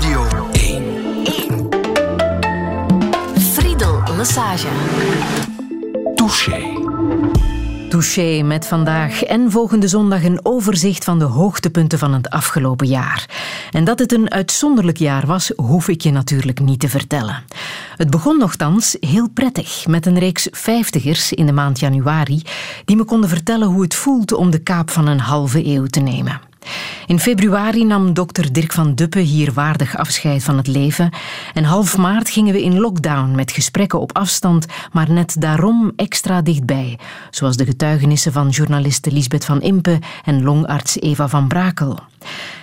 Radio 1. 1. Friedel Massage. Touché. Touché met vandaag en volgende zondag een overzicht van de hoogtepunten van het afgelopen jaar. En dat het een uitzonderlijk jaar was, hoef ik je natuurlijk niet te vertellen. Het begon nogthans heel prettig met een reeks vijftigers in de maand januari die me konden vertellen hoe het voelt om de kaap van een halve eeuw te nemen. In februari nam dokter Dirk van Duppe hier waardig afscheid van het leven. En half maart gingen we in lockdown met gesprekken op afstand, maar net daarom extra dichtbij. Zoals de getuigenissen van journaliste Lisbeth van Impe en longarts Eva van Brakel.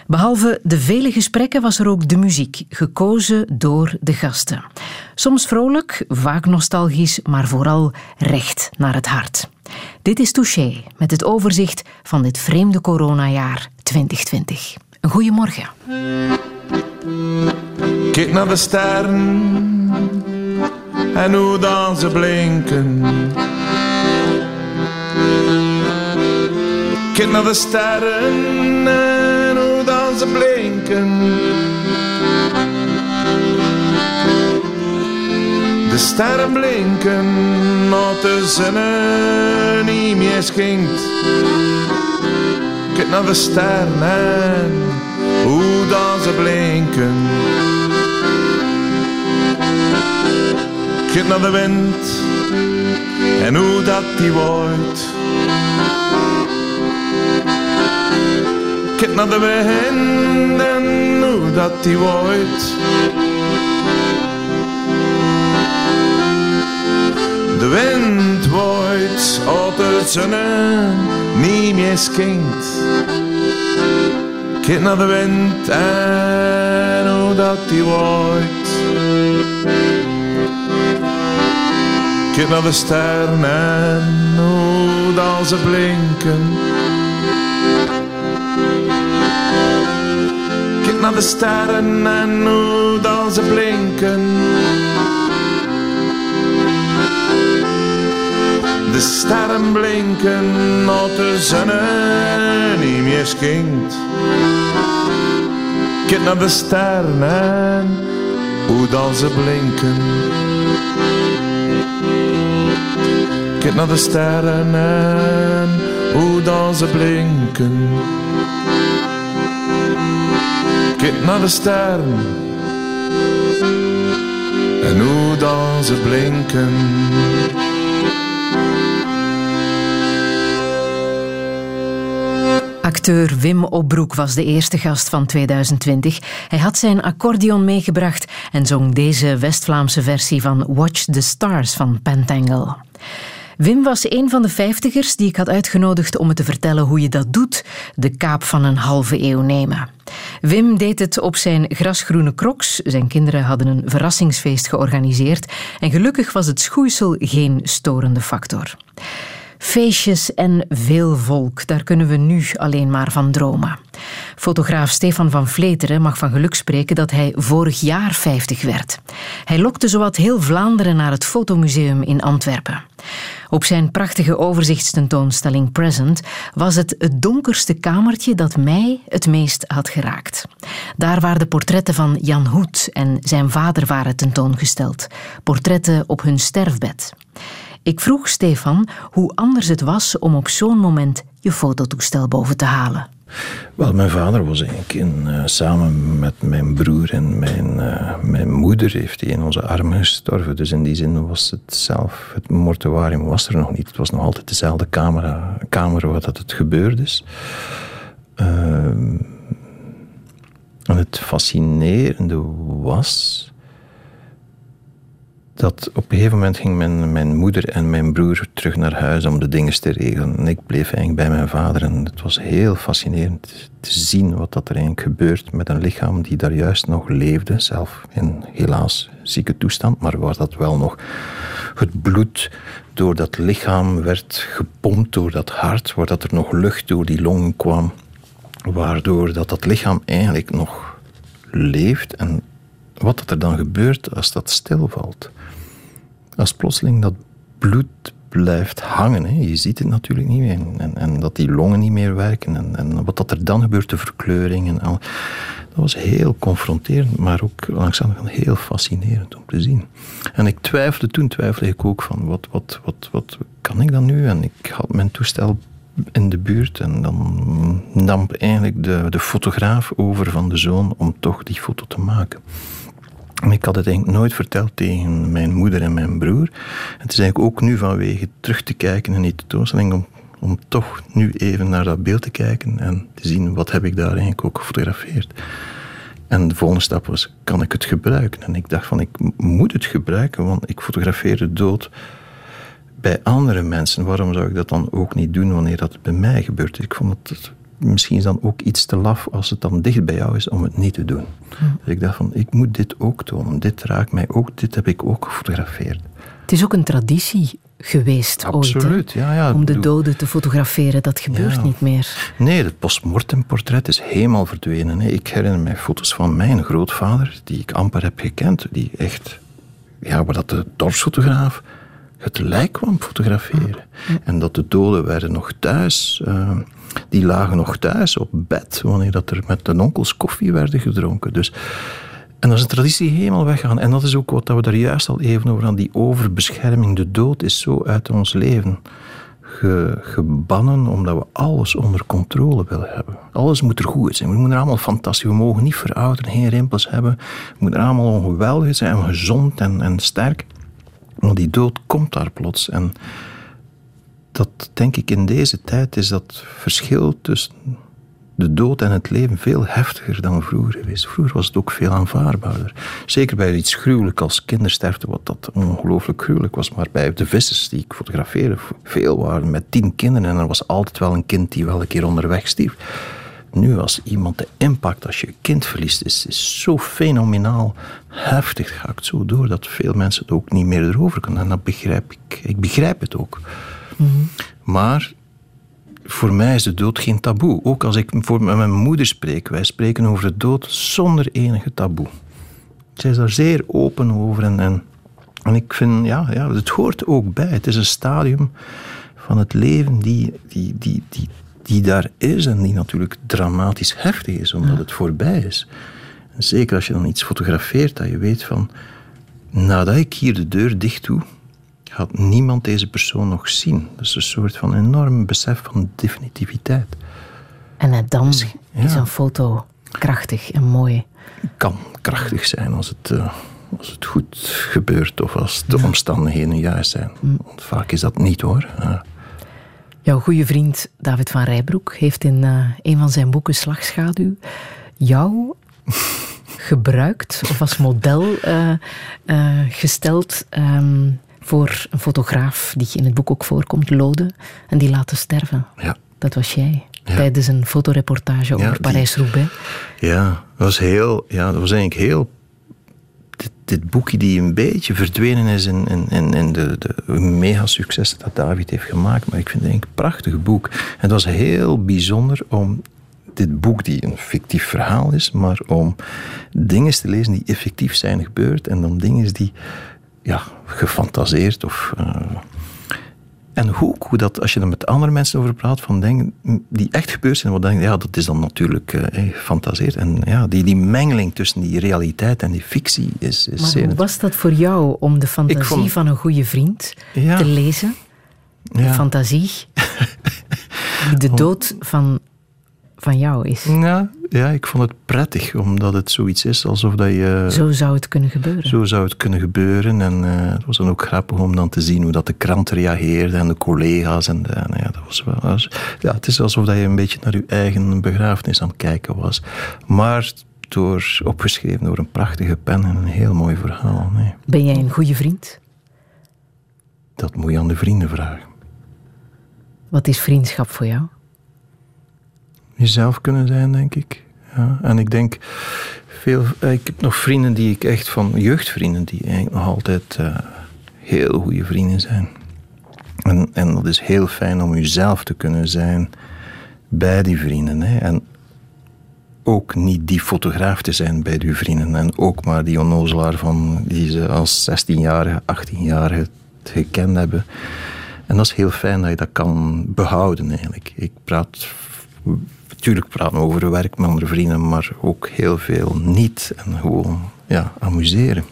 Behalve de vele gesprekken was er ook de muziek, gekozen door de gasten. Soms vrolijk, vaak nostalgisch, maar vooral recht naar het hart. Dit is Touché met het overzicht van dit vreemde coronajaar 2020. Een goeiemorgen. Kijk naar de sterren en hoe dan ze blinken. Kijk naar de sterren en hoe dan ze blinken. De sterren blinken, als de zon niet meer schinkt. Kijk naar de sterren en hoe dan ze blinken. Kijk naar de wind en hoe dat die waait. Kijk naar de wind en hoe dat die waait. De wind waait, als de zon niet meer. Kijk naar de wind en hoe dat die waait. Kijk naar de sterren en hoe dat ze blinken. Kijk naar de sterren en hoe dat ze blinken. De sterren blinken als de zon niet meer schinkt. Kijk naar de sterren en hoe dan ze blinken. Kijk naar de sterren en hoe dan ze blinken. Kijk naar de sterren en hoe dan ze blinken. Acteur Wim Opbroek was de eerste gast van 2020. Hij had zijn accordeon meegebracht en zong deze West-Vlaamse versie van Watch the Stars van Pentangle. Wim was een van de vijftigers die ik had uitgenodigd om me te vertellen hoe je dat doet, de kaap van een halve eeuw nemen. Wim deed het op zijn grasgroene crocs. Zijn kinderen hadden een verrassingsfeest georganiseerd en gelukkig was het schoeisel geen storende factor. Feestjes en veel volk, daar kunnen we nu alleen maar van dromen. Fotograaf Stefan van Vleteren mag van geluk spreken dat hij vorig jaar 50 werd. Hij lokte zowat heel Vlaanderen naar het Fotomuseum in Antwerpen. Op zijn prachtige overzichtstentoonstelling Present was het het donkerste kamertje dat mij het meest had geraakt. Daar waar de portretten van Jan Hoed en zijn vader waren tentoongesteld. Portretten op hun sterfbed. Ik vroeg Stefan hoe anders het was om op zo'n moment je fototoestel boven te halen. Wel, mijn vader was eigenlijk in, uh, samen met mijn broer en mijn, uh, mijn moeder heeft hij in onze armen gestorven. Dus in die zin was het zelf, het mortuarium was er nog niet. Het was nog altijd dezelfde camera, kamer waar dat het gebeurd is. Uh, en het fascinerende was dat op een gegeven moment ging mijn, mijn moeder en mijn broer terug naar huis om de dingen te regelen. En ik bleef eigenlijk bij mijn vader. En het was heel fascinerend te zien wat dat er eigenlijk gebeurt met een lichaam die daar juist nog leefde. Zelf in helaas zieke toestand, maar waar dat wel nog het bloed door dat lichaam werd gepompt door dat hart, waar dat er nog lucht door die longen kwam. Waardoor dat, dat lichaam eigenlijk nog leeft en wat dat er dan gebeurt als dat stilvalt. Als plotseling dat bloed blijft hangen. Hè. Je ziet het natuurlijk niet meer. En, en, dat die longen niet meer werken. En, en, wat dat er dan gebeurt, de verkleuring en al. was heel confronterend, maar ook kant heel fascinerend om te zien. En ik twijfelde, toen twijfelde ik ook van, wat, wat, wat, wat kan ik dan nu? En ik had mijn toestel in de buurt en dan nam eigenlijk de, de fotograaf over van de zoon om toch die foto te maken. Ik had het eigenlijk nooit verteld tegen mijn moeder en mijn broer. Het is eigenlijk ook nu vanwege terug te kijken en niet tentoonstelling om, om toch nu even naar dat beeld te kijken en te zien wat heb ik daar eigenlijk ook gefotografeerd. En de volgende stap was, kan ik het gebruiken? En ik dacht van, ik moet het gebruiken, want ik fotografeer de dood bij andere mensen. Waarom zou ik dat dan ook niet doen wanneer dat bij mij gebeurt? Ik vond het misschien is dan ook iets te laf als het dan dicht bij jou is om het niet te doen. Dus ik dacht van, ik moet dit ook tonen. Dit raakt mij ook, dit heb ik ook gefotografeerd. Het is ook een traditie geweest Absoluut, ooit, ja, ja. om de doden te fotograferen. Dat gebeurt niet meer. Nee, het postmortemportret is helemaal verdwenen. Ik herinner mij foto's van mijn grootvader, die ik amper heb gekend, die echt, ja, waar dat de dorpsfotograaf het lijk kwam fotograferen. En dat de doden werden nog thuis... Uh, die lagen nog thuis op bed wanneer dat er met de onkels koffie werden gedronken. Dus, en dat is een traditie helemaal weggaan. En dat is ook wat we daar juist al even over hadden. Die overbescherming, de dood is zo uit ons leven ge, gebannen omdat we alles onder controle willen hebben. Alles moet er goed zijn. We moeten er allemaal fantastisch. We mogen niet verouderen, geen rimpels hebben. We moeten er allemaal ongeweldig zijn gezond en, en sterk. Maar die dood komt daar plots. En dat denk ik in deze tijd is dat verschil tussen de dood en het leven veel heftiger dan vroeger geweest. Vroeger was het ook veel aanvaardbaarder. Zeker bij iets gruwelijk als kindersterfte, wat dat ongelooflijk gruwelijk was. Maar bij de vissers die ik fotografeerde, veel waren met tien kinderen en er was altijd wel een kind die wel een keer onderweg stierf. Nu als iemand de impact als je een kind verliest is, is zo fenomenaal heftig. Het gaat zo door dat veel mensen het ook niet meer erover kunnen. En dat begrijp ik. Ik begrijp het ook. Maar voor mij is de dood geen taboe. Ook als ik voor met mijn moeder spreek, wij spreken over de dood zonder enige taboe. Zij is daar zeer open over en, en, en ik vind, ja, ja, het hoort ook bij. Het is een stadium van het leven die, die, die, die, die daar is en die natuurlijk dramatisch heftig is, omdat het voorbij is. En zeker als je dan iets fotografeert, dat je weet van, nadat ik hier de deur dicht doe, gaat niemand deze persoon nog zien. Dat is een soort van enorm besef van definitiviteit. En dan dus, is een foto krachtig en mooi. Kan krachtig zijn als het, uh, als het goed gebeurt of als de omstandigheden juist zijn. Mm. Want vaak is dat niet hoor. Uh. Jouw goede vriend David van Rijbroek heeft in uh, een van zijn boeken Slagschaduw jou gebruikt of als model gesteld um, voor een fotograaf die in het boek ook voorkomt, Lode, en die laten sterven. Ja. Dat was jij. Tijdens een fotoreportage over Parijs-Roubaix. Ja, dat was heel, ja, dat was eigenlijk heel dit, dit, boekje die een beetje verdwenen is in, in, in de, de mega-succes dat David heeft gemaakt. Maar ik vind het een prachtig boek. En het was heel bijzonder om dit boek, die een fictief verhaal is, maar om dingen te lezen die effectief zijn gebeurd. En dan dingen die ja, gefantaseerd. Of, uh, en hoe, hoe dat, als je er met andere mensen over praat, van dingen die echt gebeurd zijn, wat denk ja, dat is dan natuurlijk uh, gefantaseerd. En ja, die, die mengeling tussen die realiteit en die fictie is, is maar zeer... hoe was dat voor jou om de fantasie van een goede vriend te lezen? De ja. fantasie die de dood van van jou is. Ja, ja, ik vond het prettig, omdat het zoiets is alsof dat je... Zo zou het kunnen gebeuren. Zo zou het kunnen gebeuren. En uh, het was dan ook grappig om dan te zien hoe dat de krant reageerde en de collega's. En, de, nou ja, dat was wel, ja, het is alsof dat je een beetje naar je eigen begrafenis aan het kijken was. Maar door, opgeschreven door een prachtige pen en een heel mooi verhaal. Nee. Ben jij een goede vriend? Dat moet je aan de vrienden vragen. Wat is vriendschap voor jou? Jezelf kunnen zijn, denk ik. Ja, en ik denk, veel, eh, ik heb nog vrienden die ik echt van, jeugdvrienden, die eigenlijk nog altijd uh, heel goede vrienden zijn. En, en dat is heel fijn om jezelf te kunnen zijn bij die vrienden. Hè. En ook niet die fotograaf te zijn bij die vrienden. En ook maar die onnozelaar van die ze als 16-jarige, 18-jarige gekend hebben. En dat is heel fijn dat je dat kan behouden eigenlijk. Ik praat Natuurlijk praten we over werk met andere vrienden, maar ook heel veel niet. En gewoon ja, amuseren.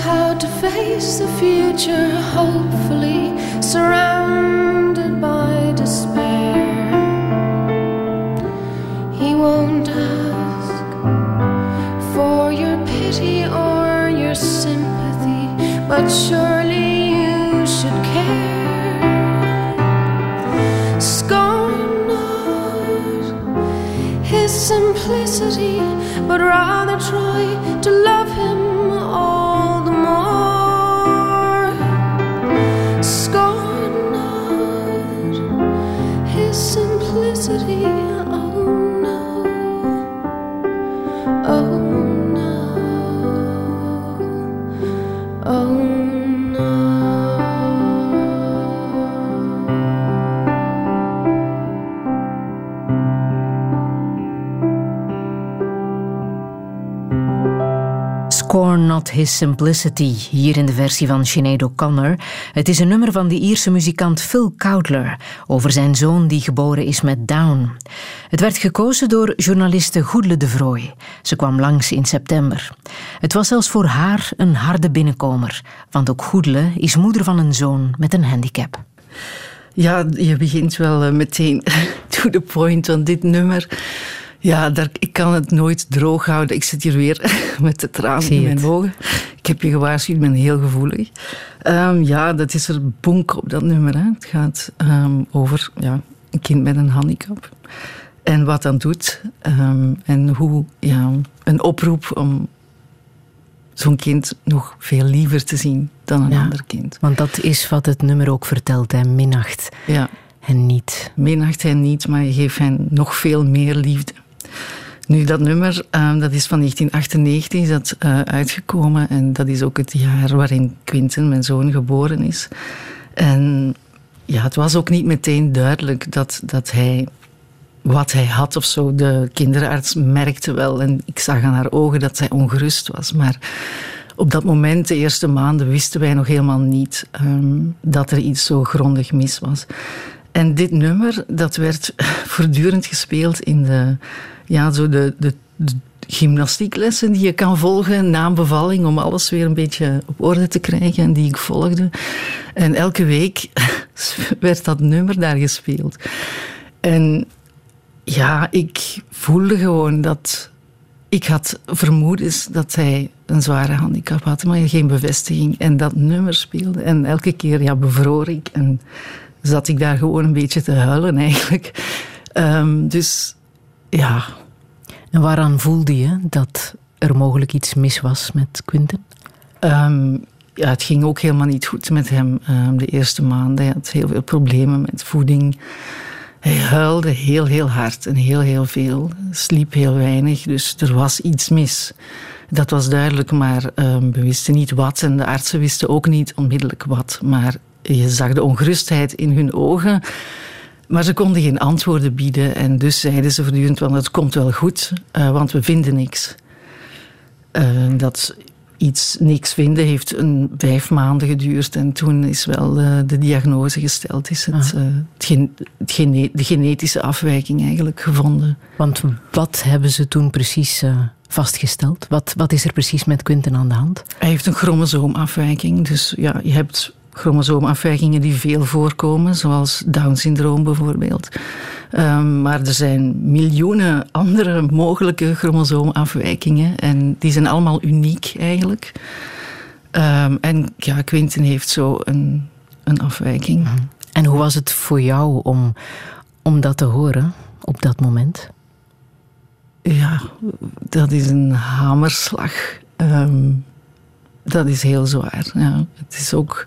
how to face the future, hopefully surrounded by despair. He won't ask for your pity or your sympathy, but surely you should care. Scorn not his simplicity. Hier in de versie van Sinead O'Connor. Het is een nummer van de Ierse muzikant Phil Cowdler over zijn zoon die geboren is met Down. Het werd gekozen door journaliste Goedle de Vrooy. Ze kwam langs in september. Het was zelfs voor haar een harde binnenkomer, want ook Goedle is moeder van een zoon met een handicap. Ja, je begint wel eh, meteen to the point, want dit nummer ja, daar, ik kan het nooit droog houden. Ik zit hier weer met de tranen in mijn ogen. Ik heb je gewaarschuwd, ik ben heel gevoelig. Um, ja, dat is er bonk op dat nummer. Hè. Het gaat um, over ja, een kind met een handicap. En wat dat doet. Ehm, en hoe ja, een oproep om zo'n kind nog veel liever te zien dan een ander kind. Want dat is wat het nummer ook vertelt, hè? minacht ja. hen niet. Minacht hen niet, maar je geeft hen nog veel meer liefde. Nu, dat nummer, ehm, dat is van 1998 is dat, uh, uitgekomen. En dat is ook het jaar waarin Quinten, mijn zoon, geboren is. En ja, het was ook niet meteen duidelijk dat, dat hij wat hij had of zo. De kinderarts merkte wel en ik zag aan haar ogen dat zij ongerust was. Maar op dat moment, de eerste maanden, wisten wij nog helemaal niet ehm, dat er iets zo grondig mis was. En dit nummer, dat werd voortdurend gespeeld in de, ja, zo de, de, gymnastieklessen die je kan volgen na een bevalling om alles weer een beetje op orde te krijgen en die ik volgde. En elke week werd dat nummer daar gespeeld. En ja, ik voelde gewoon dat ik had vermoedens dat hij een zware handicap had, maar geen bevestiging. En dat nummer speelde. En elke keer ja, bevroor ik en zat ik daar gewoon een beetje te huilen eigenlijk. Um, dus ja. En waaraan voelde je dat er mogelijk iets mis was met Quinten? Um, ja, het ging ook helemaal niet goed met hem um, de eerste maanden. Hij had heel veel problemen met voeding. Hij huilde heel, heel hard en heel, heel veel. Sliep heel weinig, dus er was iets mis. Dat was duidelijk, maar um, we wisten niet wat. En de artsen wisten ook niet onmiddellijk wat. Maar je zag de ongerustheid in hun ogen. Maar ze konden geen antwoorden bieden. En dus zeiden ze voortdurend: van, het komt wel goed, uh, want we vinden niks. Uh, dat iets niks vinden heeft een vijf maanden geduurd. En toen is wel uh, de diagnose gesteld. Is het, uh, het, gen, het gene, de genetische afwijking eigenlijk gevonden. Want wat hebben ze toen precies vastgesteld? Wat, wat is er precies met Quinten aan de hand? Hij heeft een chromosoomafwijking. Dus ja, je hebt chromosoomafwijkingen die veel voorkomen, zoals Down-syndroom bijvoorbeeld. Um, maar er zijn miljoenen andere mogelijke chromosoomafwijkingen en die zijn allemaal uniek eigenlijk. Um, en ja, Quinten heeft zo een, een afwijking. Mhm. En hoe was het voor jou om, om dat te horen op dat moment? Ja, dat is een hamerslag. Um, dat is heel zwaar. Ja. Het is ook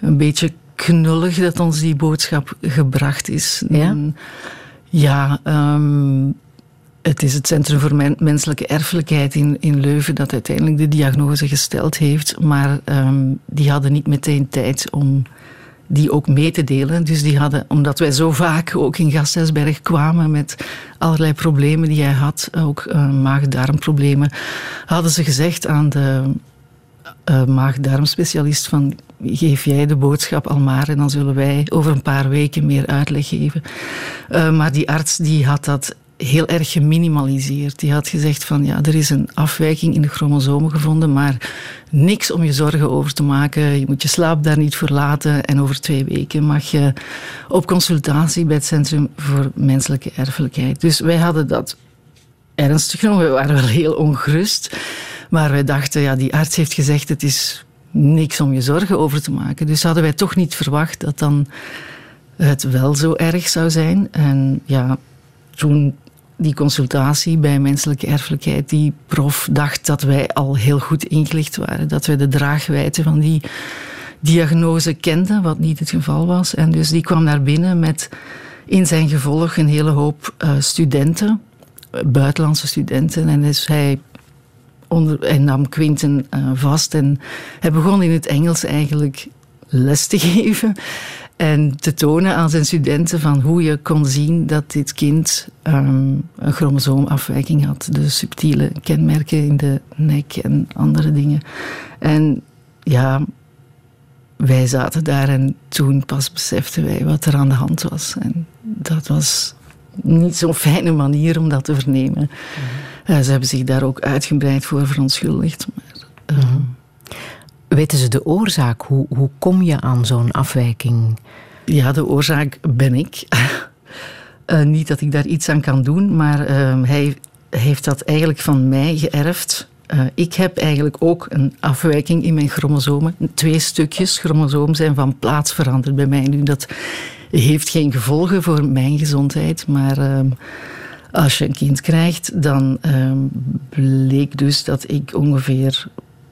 een beetje knullig dat ons die boodschap gebracht is. Ja, ja um, het is het Centrum voor Menselijke Erfelijkheid in, in Leuven dat uiteindelijk de diagnose gesteld heeft. Maar um, die hadden niet meteen tijd om die ook mee te delen. Dus die hadden, omdat wij zo vaak ook in Gasthuisberg kwamen met allerlei problemen die hij had, ook uh, maag-darmproblemen, hadden ze gezegd aan de uh, maag-darmspecialist van geef jij de boodschap al maar en dan zullen wij over een paar weken meer uitleg geven. Uh, maar die arts die had dat heel erg geminimaliseerd. Die had gezegd van ja, er is een afwijking in de chromosomen gevonden, maar niks om je zorgen over te maken. Je moet je slaap daar niet voor laten en over twee weken mag je op consultatie bij het Centrum voor Menselijke Erfelijkheid. Dus wij hadden dat ernstig genomen. We waren wel heel ongerust. Maar wij dachten, ja, die arts heeft gezegd, het is niks om je zorgen over te maken. Dus hadden wij toch niet verwacht dat dan het wel zo erg zou zijn. En ja, toen die consultatie bij menselijke erfelijkheid, die prof dacht dat wij al heel goed ingelicht waren. Dat wij de draagwijte van die diagnose kenden, wat niet het geval was. En dus die kwam naar binnen met in zijn gevolg een hele hoop uh, studenten, buitenlandse studenten. En dus hij onder, en nam Quinten uh, vast. En hij begon in het Engels eigenlijk les te geven. En te tonen aan zijn studenten van hoe je kon zien dat dit kind um, een chromosoomafwijking had. De subtiele kenmerken in de nek en andere dingen. En ja, wij zaten daar en toen pas beseften wij wat er aan de hand was. En dat was niet zo'n fijne manier om dat te vernemen. -hmm. Ze hebben zich daar ook uitgebreid voor verontschuldigd. Maar, uh, mm -hmm. Weten ze de oorzaak? Hoe, hoe kom je aan zo'n afwijking? Ja, de oorzaak ben ik. uh, niet dat ik daar iets aan kan doen, maar ehm, hij heeft dat eigenlijk van mij geërfd. Uh, ik heb eigenlijk ook een afwijking in mijn chromosomen. Twee stukjes chromosoom zijn van plaats veranderd bij mij. Nu dat heeft geen gevolgen voor mijn gezondheid, maar ehm, als je een kind krijgt, dan ehm, bleek dus dat ik ongeveer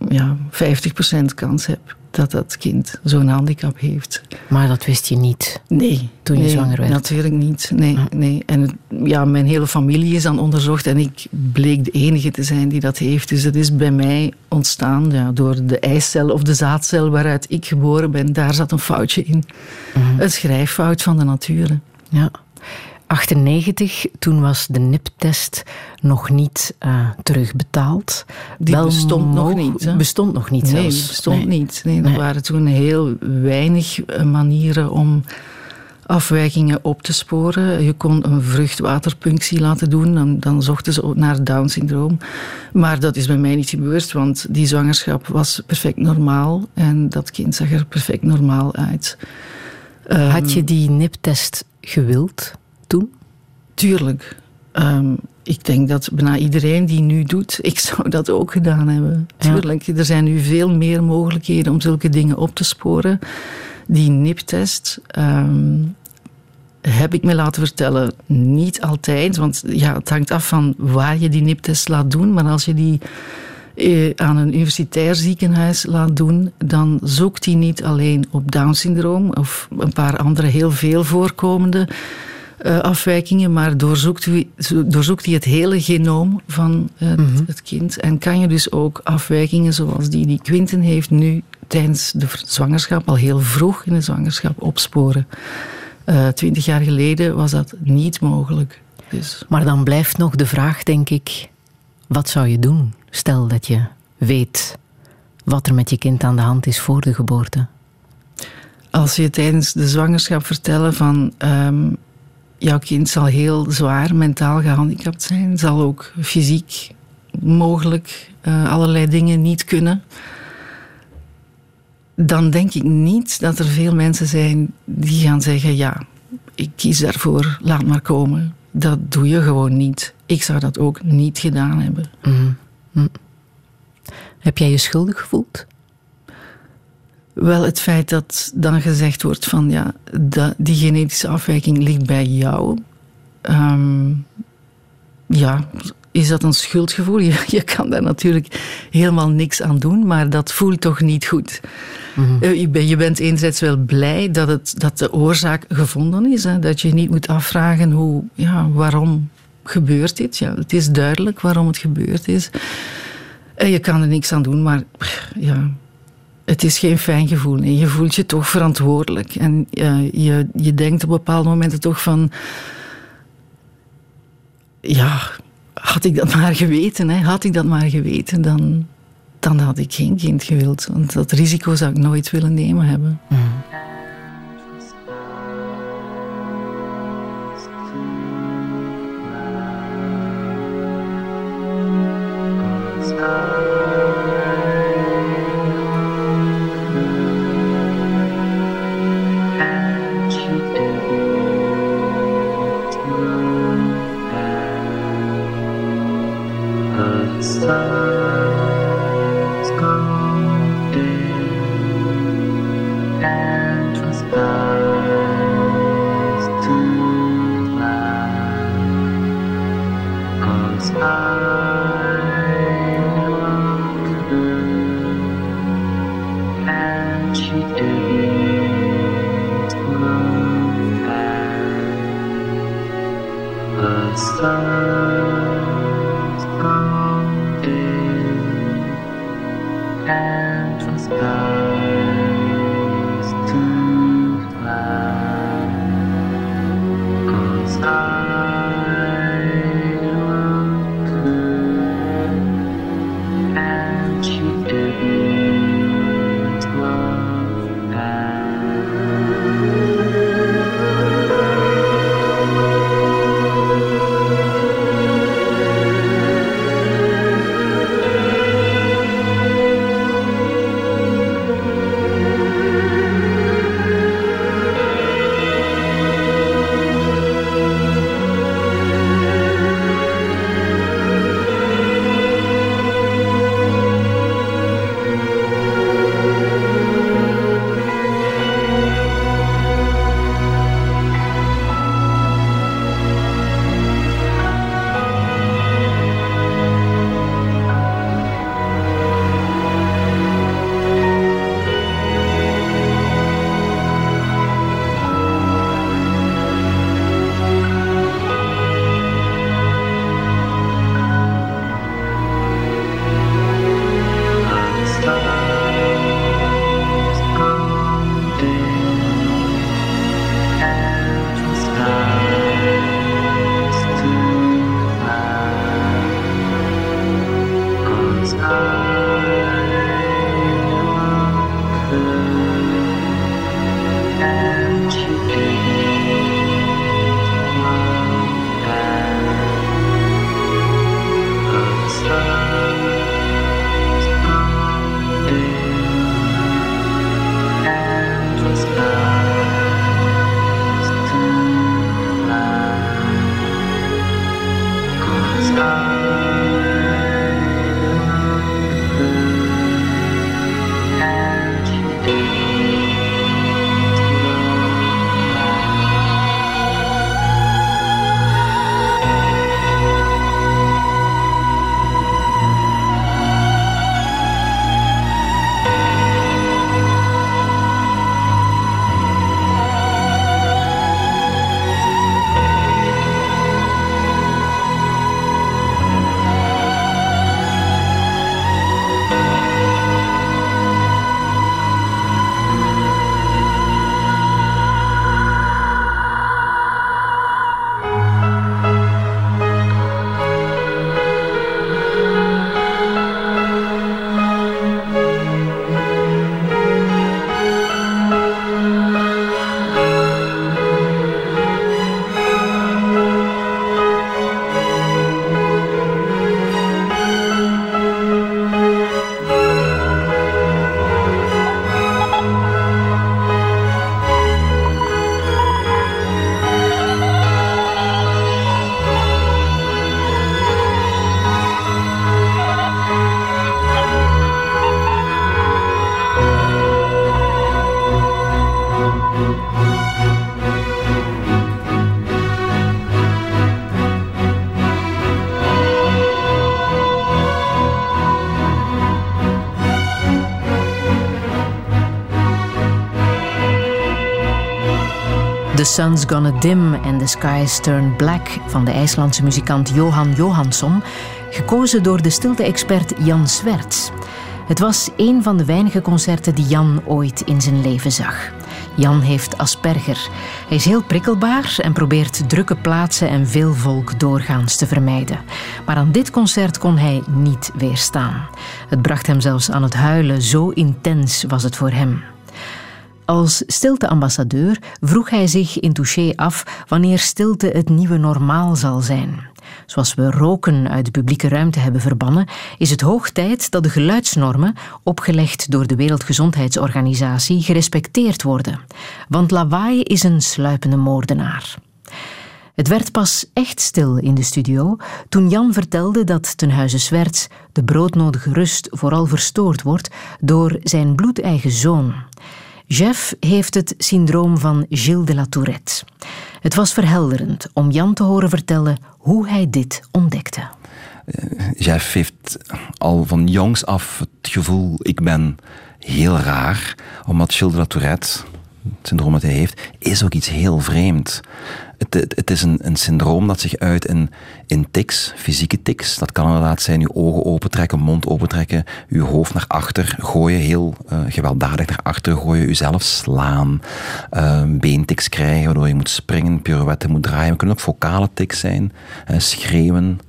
ja, 50% kans heb dat dat kind zo'n handicap heeft. Maar dat wist je niet? Nee. Toen je zwanger werd? natuurlijk niet. Nee, nee. En ja, mijn hele familie is dan onderzocht en ik bleek de enige te zijn die dat heeft. Dus het is bij mij ontstaan ja, door de eicel of de zaadcel waaruit ik geboren ben. Daar zat een foutje in. Mhm. Een schrijffout van de natuur. Ja. 98, toen was de NIP-test nog niet uh, terugbetaald. Die bestond nog niet. Bestond nog niet Nee, bestond niet. Nee, er waren toen heel weinig eh, manieren om afwijkingen op te sporen. Je kon een vruchtwaterpunctie laten doen, dan, dan zochten ze naar Down-syndroom. Maar dat is bij mij niet gebeurd, want die zwangerschap was perfect normaal en dat kind zag er perfect normaal uit. Had je die NIP-test gewild? Tuurlijk. Ehm, ik denk dat bijna iedereen die nu doet, ik zou dat ook gedaan hebben. Tuurlijk. Er zijn nu veel meer mogelijkheden om zulke dingen op te sporen. Die NIP-test. Ehm, heb ik me laten vertellen, niet altijd. Want ja, het hangt af van waar je die NIP-test laat doen. Maar als je die eh, aan een universitair ziekenhuis laat doen, dan zoekt hij niet alleen op Down-syndroom of een paar andere heel veel voorkomende uh, afwijkingen, maar doorzoekt, u, doorzoekt hij het hele genoom van het, mhm. het, kind. En kan je dus ook afwijkingen zoals die die Quinten heeft nu tijdens de zwangerschap, al heel vroeg in de zwangerschap, opsporen. Uh, twintig jaar geleden was dat niet mogelijk. Dus. Maar dan blijft nog de vraag, denk ik, wat zou je doen? Stel dat je weet wat er met je kind aan de hand is voor de geboorte. Als je tijdens de zwangerschap vertellen van um, jouw kind zal heel zwaar mentaal gehandicapt zijn, zal ook fysiek mogelijk uh, allerlei dingen niet kunnen. Dan denk ik niet dat er veel mensen zijn die gaan zeggen: Ja, ik kies daarvoor, laat maar komen. Dat doe je gewoon niet. Ik zou dat ook niet gedaan hebben. Mm. Mm. Heb jij je schuldig gevoeld? Wel het feit dat dan gezegd wordt van ja, die genetische afwijking ligt bij jou. Ehm, ja, is dat een schuldgevoel? Je, je, kan daar natuurlijk helemaal niks aan doen, maar dat voelt toch niet goed. Mhm. Eh, je, bent enerzijds wel blij dat, het, dat de oorzaak gevonden is. Hè? Dat je niet moet afvragen hoe, ja, waarom gebeurt dit. Ja, het is duidelijk waarom het gebeurd is. En je kan er niks aan doen, maar ja, het is geen fijn gevoel. Nee. Je voelt je toch verantwoordelijk. En uh, je, je denkt op bepaalde momenten toch van... Ja, had ik dat maar geweten, hè? had ik dat maar geweten, dan, dan had ik geen kind gewild. Want dat risico zou ik nooit willen nemen hebben. Mm. Sun's Gonna Dim and The Skies Turn Black van de IJslandse muzikant Johan Johansson, gekozen door de stilte-expert Jan Swerts. Het was een van de weinige concerten die Jan ooit in zijn leven zag. Jan heeft Asperger. Hij is heel prikkelbaar en probeert drukke plaatsen en veel volk doorgaans te vermijden. Maar aan dit concert kon hij niet weerstaan. Het bracht hem zelfs aan het huilen, zo intens was het voor hem. Als stilteambassadeur vroeg hij zich in Touché af wanneer stilte het nieuwe normaal zal zijn. Zoals we roken uit de publieke ruimte hebben verbannen, is het hoog tijd dat de geluidsnormen, opgelegd door de Wereldgezondheidsorganisatie, gerespecteerd worden. Want lawaai is een sluipende moordenaar. Het werd pas echt stil in de studio toen Jan vertelde dat ten huize Swerts de broodnodige rust vooral verstoord wordt door zijn bloedeigen zoon. Jeff heeft het syndroom van Gilles de la Tourette. Het was verhelderend om Jan te horen vertellen hoe hij dit ontdekte. Eh, Jeff heeft al van jongs af het gevoel, ik ben heel raar, omdat Gilles de la Tourette, het syndroom dat hij heeft, is ook iets heel vreemd. Het, het, is een, een, syndroom dat zich uit in, in tics, fysieke tics. Dat kan inderdaad zijn uw ogen opentrekken, mond opentrekken, uw hoofd naar achter gooien, heel uh, gewelddadig naar achter gooien, uzelf slaan, uh, beentics krijgen, waardoor je moet springen, pirouetten moet draaien. Het kunnen ook vocale tics zijn, uh, schreeuwen,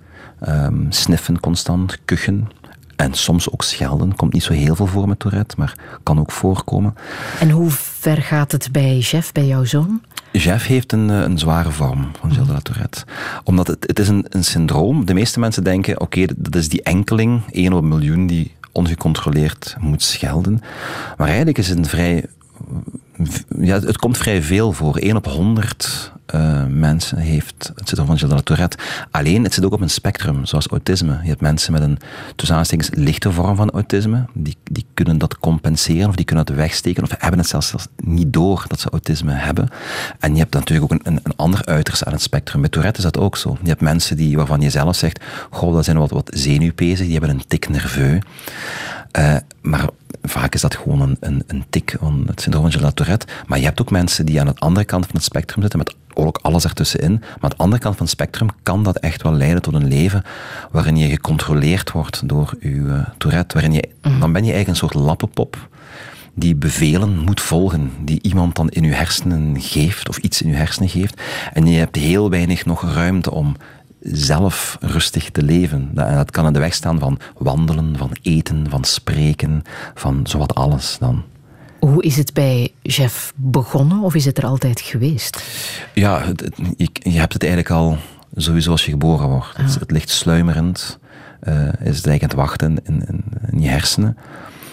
um, sniffen constant, kuchen. En soms ook schelden. Komt niet zo heel veel voor met Tourette, maar kan ook voorkomen. En hoe ver gaat het bij Jeff, bij jouw zoon? Jeff heeft een, eh, een zware vorm van Gilles de la Tourette. Omdat het, het is een, een syndroom. De meeste mensen denken, oké, dat is die enkeling, één op een miljoen, die ongecontroleerd moet schelden. Maar eigenlijk is het een vrij ja, het komt vrij veel voor. 1 op 100 eh, mensen heeft het syndroom van Gilles de la Tourette. Alleen, het zit ook op een spectrum, zoals autisme. Je hebt mensen met een tussen lichte vorm van autisme. Die, die kunnen dat compenseren of die kunnen dat wegsteken of hebben het zelfs, niet door dat ze autisme hebben. En je hebt natuurlijk ook een, een, ander uiterste aan het spectrum. Met Tourette is dat ook zo. Je hebt mensen die, waarvan je zelf zegt, goh, dat zijn wat, wat zenuwpezen, die hebben een tik nerveux. Uh, maar vaak is dat gewoon een, een, een tik van het syndroom van Tourette. Maar je hebt ook mensen die aan de andere kant van het spectrum zitten, met ook alles ertussenin. Maar aan de andere kant van het spectrum kan dat echt wel leiden tot een leven waarin je gecontroleerd wordt door je uh, Tourette. Waarin je, mhm. Dan ben je eigenlijk een soort lappenpop die bevelen moet volgen, die iemand dan in je hersenen geeft, of iets in je hersenen geeft. En je hebt heel weinig nog ruimte om zelf rustig te leven. En dat kan in de weg staan van wandelen, van eten, van spreken, van zowat alles dan. Hoe is het bij Jeff begonnen of is het er altijd geweest? Ja, je, je hebt het eigenlijk al sowieso als je geboren wordt. Het, het, ligt sluimerend, uh, is het eigenlijk aan het wachten in, in, in je hersenen.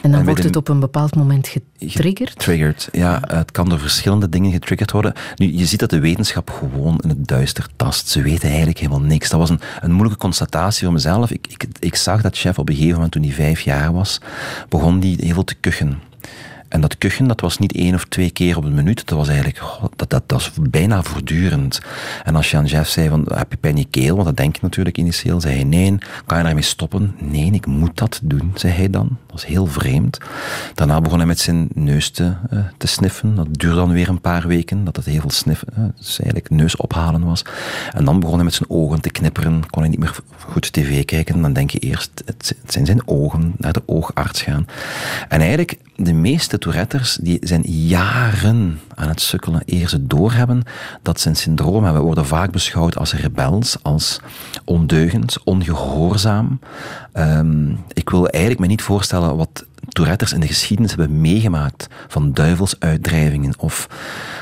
En dan wordt het op een bepaald moment getriggerd? Getriggerd, ja. Het kan door verschillende dingen getriggerd worden. Nu, je ziet dat de wetenschap gewoon in het duister tast. Ze weten eigenlijk helemaal niks. Dat was een, een moeilijke constatatie voor mezelf. Ik, ik, ik zag dat chef op een gegeven moment, toen hij vijf jaar was, begon die heel veel te kuchen. En dat kuchen, dat was niet één of twee keer op een minuut. Dat was eigenlijk, dat, dat, dat was bijna voortdurend. En als je aan zei van, heb je pijn je keel? Want dat denk je natuurlijk initieel. Zei hij, nee. Kan je daarmee stoppen? Nee, ik moet dat doen, zei hij dan. Dat was heel vreemd. Daarna begon hij met zijn neus te, uh, te sniffen. Dat duurde dan weer een paar weken. Dat het heel veel sniffen, uh, dus eigenlijk neus ophalen was. En dan begon hij met zijn ogen te knipperen. Kon hij niet meer goed tv kijken. Dan denk je eerst, het zijn zijn ogen. Naar de oogarts gaan. En eigenlijk, de meeste Touretters die zijn jaren aan het sukkelen eer ze doorhebben dat ze een syndroom hebben. We worden vaak beschouwd als rebels, als ondeugend, ongehoorzaam. Um, ik wil eigenlijk me niet voorstellen wat Touretters in de geschiedenis hebben meegemaakt van duivelsuitdrijvingen of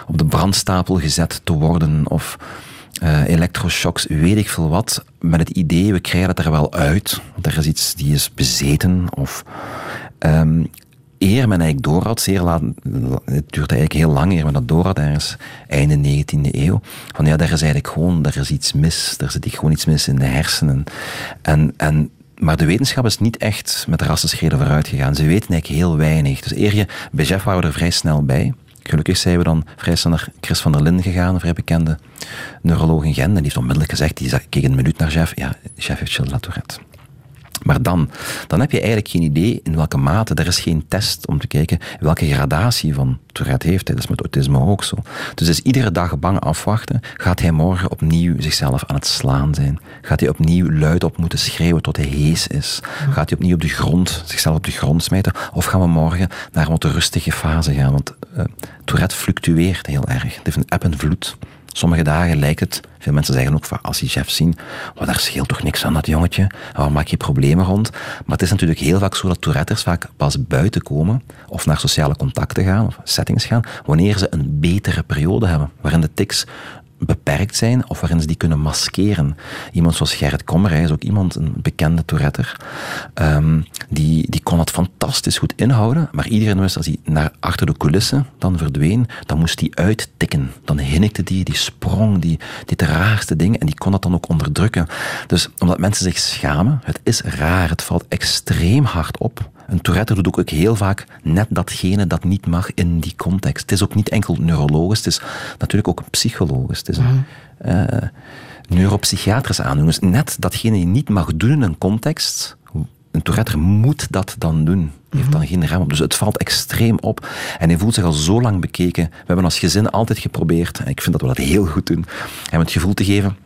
op de brandstapel gezet te worden of uh, elektroshocks, weet ik veel wat, met het idee, we krijgen het er wel uit, er is iets die is bezeten of... Um, eer men eigenlijk door had, zeer laat, het duurt eigenlijk heel lang eer men dat door had, ergens einde 19e eeuw, van ja, daar is eigenlijk gewoon, daar is iets mis, daar zit gewoon iets mis in de hersenen. En, en maar de wetenschap is niet echt met rassenschreden vooruit gegaan. Ze weten eigenlijk heel weinig. Dus eer je, bij Jeff waren we er vrij snel bij. Gelukkig zijn we dan vrij snel naar Chris van der Linden gegaan, een vrij bekende neuroloog in Gent. En die heeft onmiddellijk gezegd, die keek een minuut naar Jeff. Ja, Jeff heeft Gilles Tourette. Maar dan, dan heb je eigenlijk geen idee in welke mate, er is geen test om te kijken welke gradatie van Tourette heeft. Dat is met autisme ook zo. Dus is iedere dag bang afwachten. Gaat hij morgen opnieuw zichzelf aan het slaan zijn? Gaat hij opnieuw luid op moeten schreeuwen tot hij hees is? Gaat hij opnieuw op de grond, zichzelf op de grond smijten? Of gaan we morgen naar een wat rustige fase gaan? Want uh, Tourette fluctueert heel erg. Het heeft een eb en vloed. Sommige dagen lijkt het, veel mensen zeggen ook als die chef zien, wat daar scheelt toch niks aan dat jongetje, waar maak je problemen rond? Maar het is natuurlijk heel vaak zo dat Touretters vaak pas buiten komen of naar sociale contacten gaan of settings gaan, wanneer ze een betere periode hebben, waarin de tics beperkt zijn of waarin ze die kunnen maskeren. Iemand zoals Gerrit Kommer, hij is ook iemand, een bekende Touretter, um, die, die kon het fantastisch goed inhouden, maar iedereen wist als hij naar achter de coulissen dan verdween, dan moest hij uittikken. Dan hinnikte die, die sprong, die de raarste dingen en die kon dat dan ook onderdrukken. Dus omdat mensen zich schamen, het is raar, het valt extreem hard op een Tourette doet ook heel vaak net datgene dat niet mag in die context. Het is ook niet enkel neurologisch, het is natuurlijk ook psychologisch. Het is een uh, neuropsychiatrische aandoening. Dus net datgene die niet mag doen in een context, een Tourette moet dat dan doen. Hij heeft dan geen rem op. Dus het valt extreem op. En hij voelt zich al zo lang bekeken. We hebben als gezin altijd geprobeerd, en ik vind dat we dat heel goed doen, hem het gevoel te geven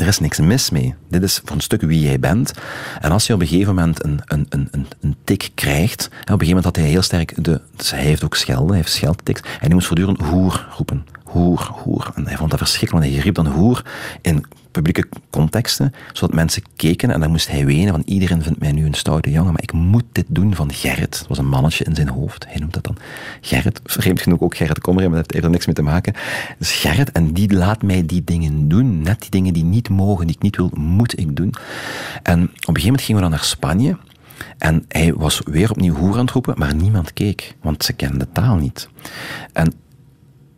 er is niks mis mee. Dit is voor een stuk wie jij bent. En als je op een gegeven moment een, een, een, een tik krijgt, op een gegeven moment had hij heel sterk de, dus hij heeft ook schelden, hij heeft scheldtiks, en hij moest voortdurend hoer roepen hoer, hoer. En hij vond dat verschrikkelijk, want hij riep dan hoer in publieke contexten, zodat mensen keken en dan moest hij wenen van iedereen vindt mij nu een stoute jongen, maar ik moet dit doen van Gerrit. Dat was een mannetje in zijn hoofd, hij noemt dat dan Gerrit. Vreemd genoeg ook Gerrit Kommer, maar dat heeft er niks mee te maken. Dus Gerrit, en die laat mij die dingen doen, net die dingen die niet mogen, die ik niet wil, moet ik doen. En op een gegeven moment gingen we dan naar Spanje, en hij was weer opnieuw hoer aan het roepen, maar niemand keek, want ze kenden de taal niet. En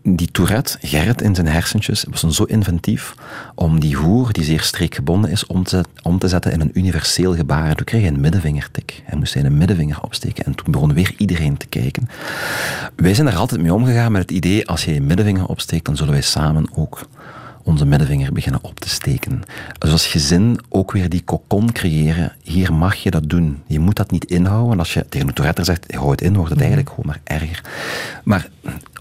die Tourette, Gerrit in zijn hersentjes, was zo inventief om die hoer, die zeer streekgebonden is, om te, om te zetten in een universeel gebaar. En toen kreeg hij een middenvingertik. Hij moest zijn middenvinger opsteken. En toen begon weer iedereen te kijken. Wij zijn er altijd mee omgegaan met het idee, als je je middenvinger opsteekt, dan zullen wij samen ook onze middenvinger beginnen op te steken. Dus als gezin ook weer die kokon creëren. Hier mag je dat doen. Je moet dat niet inhouden. Als je tegen een Tourette zegt, hou het in, wordt het mhm. eigenlijk gewoon maar erger. Maar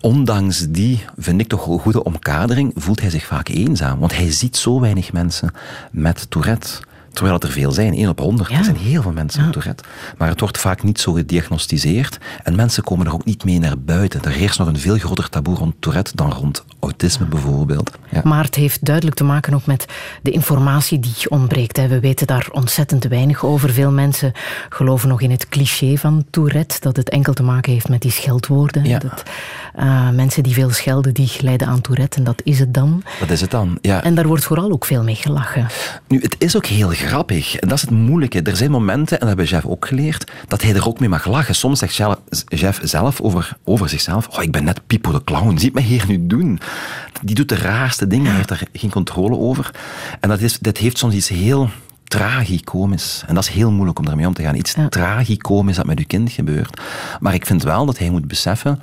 ondanks die, vind ik toch een goede omkadering, voelt hij zich vaak eenzaam. Want hij ziet zo weinig mensen met Tourette. Terwijl het er veel zijn, 1 op 100. Er zijn heel veel mensen met Tourette. Maar het wordt vaak niet zo gediagnosticeerd. En mensen komen er ook niet mee naar buiten. Er heerst nog een veel groter taboe rond Tourette dan rond autisme bijvoorbeeld. Ja. Maar het heeft duidelijk te maken ook met de informatie die ontbreekt. We weten daar ontzettend weinig over. Veel mensen geloven nog in het cliché van Tourette, dat het enkel te maken heeft met die scheldwoorden. Ja. Dat, uh, mensen die veel schelden, die lijden aan Tourette en dat is het dan. Dat is het dan, ja. En daar wordt vooral ook veel mee gelachen. Nu, het is ook heel grappig. En dat is het moeilijke. Er zijn momenten, en dat hebben Jeff ook geleerd, dat hij er ook mee mag lachen. Soms zegt Jeff zelf over, over zichzelf, oh, ik ben net Pipo de Clown, zie mij hier nu doen. Die doet de raarste dingen, hij heeft daar geen controle over. En dat, is, dat heeft soms iets heel tragicomisch. En dat is heel moeilijk om daarmee om te gaan. Iets ja. tragicomisch dat met uw kind gebeurt. Maar ik vind wel dat hij moet beseffen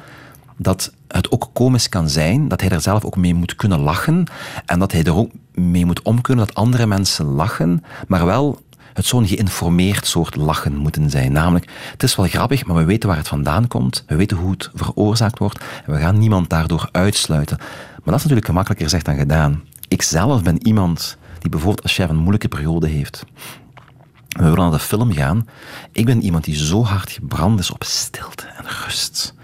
dat het ook komisch kan zijn, dat hij er zelf ook mee moet kunnen lachen en dat hij er ook mee moet om kunnen dat andere mensen lachen, maar wel het zo'n geïnformeerd soort lachen moeten zijn. Namelijk, het is wel grappig, maar we weten waar het vandaan komt, we weten hoe het veroorzaakt wordt en we gaan niemand daardoor uitsluiten. Maar dat is natuurlijk gemakkelijker gezegd dan gedaan. Ik zelf ben iemand die bijvoorbeeld als chef een moeilijke periode heeft. We willen naar de film gaan. Ik ben iemand die zo hard gebrand is op stilte en rust.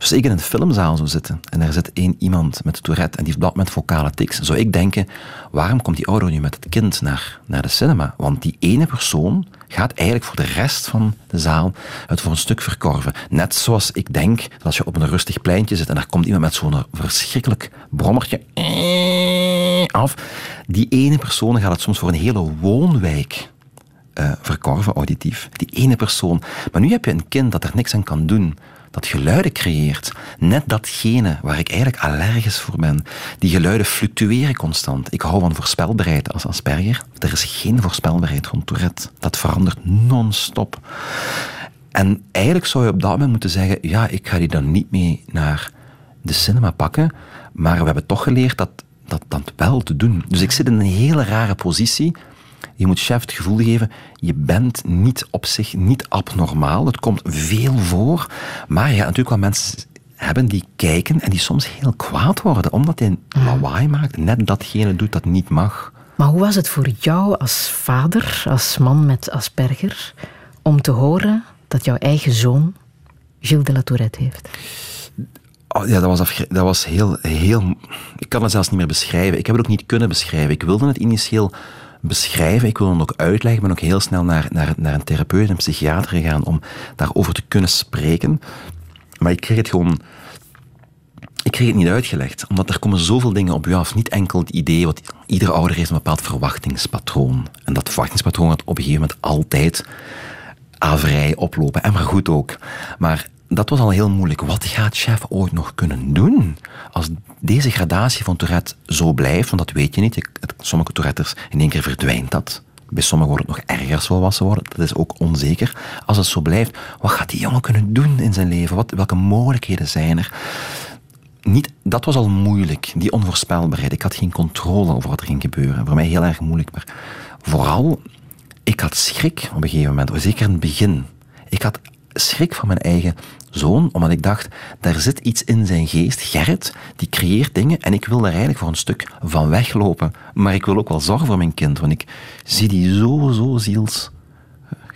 Dus ik in een filmzaal zou zitten en er zit één iemand met Tourette en die heeft moment vocale tics, zou ik denken, waarom komt die ouder nu met het kind naar, naar de cinema? Want die ene persoon gaat eigenlijk voor de rest van de zaal het voor een stuk verkorven. Net zoals ik denk dat als je op een rustig pleintje zit en daar komt iemand met zo'n verschrikkelijk brommertje af, die ene persoon gaat het soms voor een hele woonwijk uh, verkorven auditief. Die ene persoon. Maar nu heb je een kind dat er niks aan kan doen dat geluiden creëert. Net datgene waar ik eigenlijk allergisch voor ben. Die geluiden fluctueren constant. Ik hou van voorspelbaarheid als Asperger. Er is geen voorspelbaarheid rond Tourette. Dat verandert non-stop. En eigenlijk zou je op dat moment moeten zeggen, ja, ik ga die dan niet mee naar de cinema pakken, maar we hebben toch geleerd dat dat, dat wel te doen. Dus ik zit in een hele rare positie Je moet chef het gevoel geven, je bent niet op zich niet abnormaal. Het komt veel voor. Maar ja, natuurlijk wel mensen hebben die kijken en die soms heel kwaad worden, omdat hij een lawaai maakt, net datgene doet dat niet mag. Maar hoe was het voor jou als vader, als man met Asperger, om te horen dat jouw eigen zoon Gilles de la Tourette heeft? Oh, ja, dat was, dat was heel, heel... Ik kan het zelfs niet meer beschrijven. Ik heb het ook niet kunnen beschrijven. Ik wilde het initieel beschrijven. Ik wilde het ook uitleggen. Ik ben ook heel snel naar, naar, naar een therapeut, een psychiater gegaan om daarover te kunnen spreken. Maar ik kreeg het gewoon... Ik kreeg het niet uitgelegd, omdat er komen zoveel dingen op je af. Niet enkel het idee, wat iedere ouder heeft een bepaald verwachtingspatroon. En dat verwachtingspatroon gaat op een gegeven moment altijd avrij oplopen. En maar goed ook. Maar dat was al heel moeilijk. Wat gaat chef ooit nog kunnen doen als deze gradatie van Tourette zo blijft? Want dat weet je niet. Sommige Touretters, in één keer verdwijnt dat. Bij sommigen wordt het nog erger volwassen worden. Dat is ook onzeker. Als het zo blijft, wat gaat die jongen kunnen doen in zijn leven? Wat, welke mogelijkheden zijn er? Niet, dat was al moeilijk, die onvoorspelbaarheid. Ik had geen controle over wat er ging gebeuren. Voor mij heel erg moeilijk. Maar vooral, ik had schrik op een gegeven moment. Zeker in het begin. Ik had schrik van mijn eigen zoon, omdat ik dacht, daar zit iets in zijn geest. Gerrit, die creëert dingen en ik wil daar eigenlijk voor een stuk van weglopen. Maar ik wil ook wel zorgen voor mijn kind, want ik zie die zo, zo ziels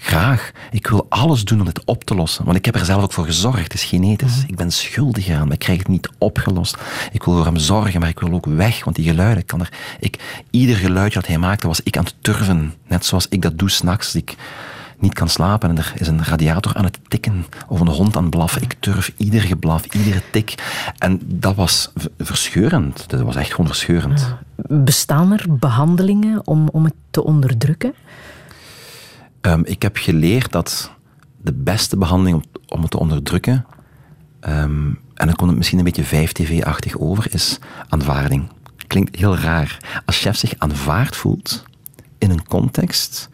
graag. Ik wil alles doen om het op te lossen. Want ik heb er zelf ook voor gezorgd. Het is genetisch. Mhm. Ik ben schuldig aan, maar ik krijg het niet opgelost. Ik wil voor hem zorgen, maar ik wil ook weg. Want die geluiden kan er... Ik, ieder geluidje dat hij maakte, was ik aan het turven. Net zoals ik dat doe s'nachts. Ik niet kan slapen en er is een radiator aan het tikken of een hond aan het blaffen. Ik turf ieder geblaf, iedere tik. En dat was verscheurend. Dat was echt gewoon verscheurend. Bestaan er behandelingen om, om het te onderdrukken? Ehm, ik heb geleerd dat de beste behandeling om, om het te onderdrukken, ehm, en dan komt het misschien een beetje 5TV-achtig over, is aanvaarding. Klinkt heel raar. Als chef zich aanvaard voelt in een context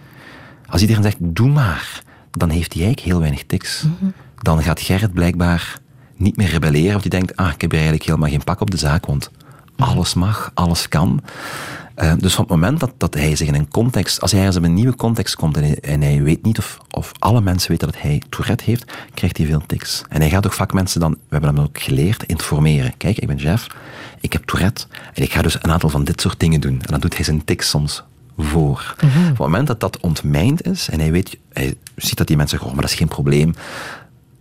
als iedereen zegt, doe maar, dan heeft hij eigenlijk heel weinig tics. Mhm. Dan gaat Gerrit blijkbaar niet meer rebelleren, of die denkt, ah, ik heb hier eigenlijk helemaal geen pak op de zaak, want alles mag, alles kan. Uh, dus van het moment dat, dat hij zich in een context, als hij ergens in een nieuwe context komt en hij, en hij weet niet of, of alle mensen weten dat hij Tourette heeft, krijgt hij veel tics. En hij gaat ook vaak mensen dan, we hebben hem ook geleerd, informeren. Kijk, ik ben Jeff, ik heb Tourette en ik ga dus een aantal van dit soort dingen doen. En dan doet hij zijn tics soms voor. Mhm. Op het moment dat dat ontmijnd is en hij, weet, hij ziet dat die mensen zeggen, oh, maar dat is geen probleem,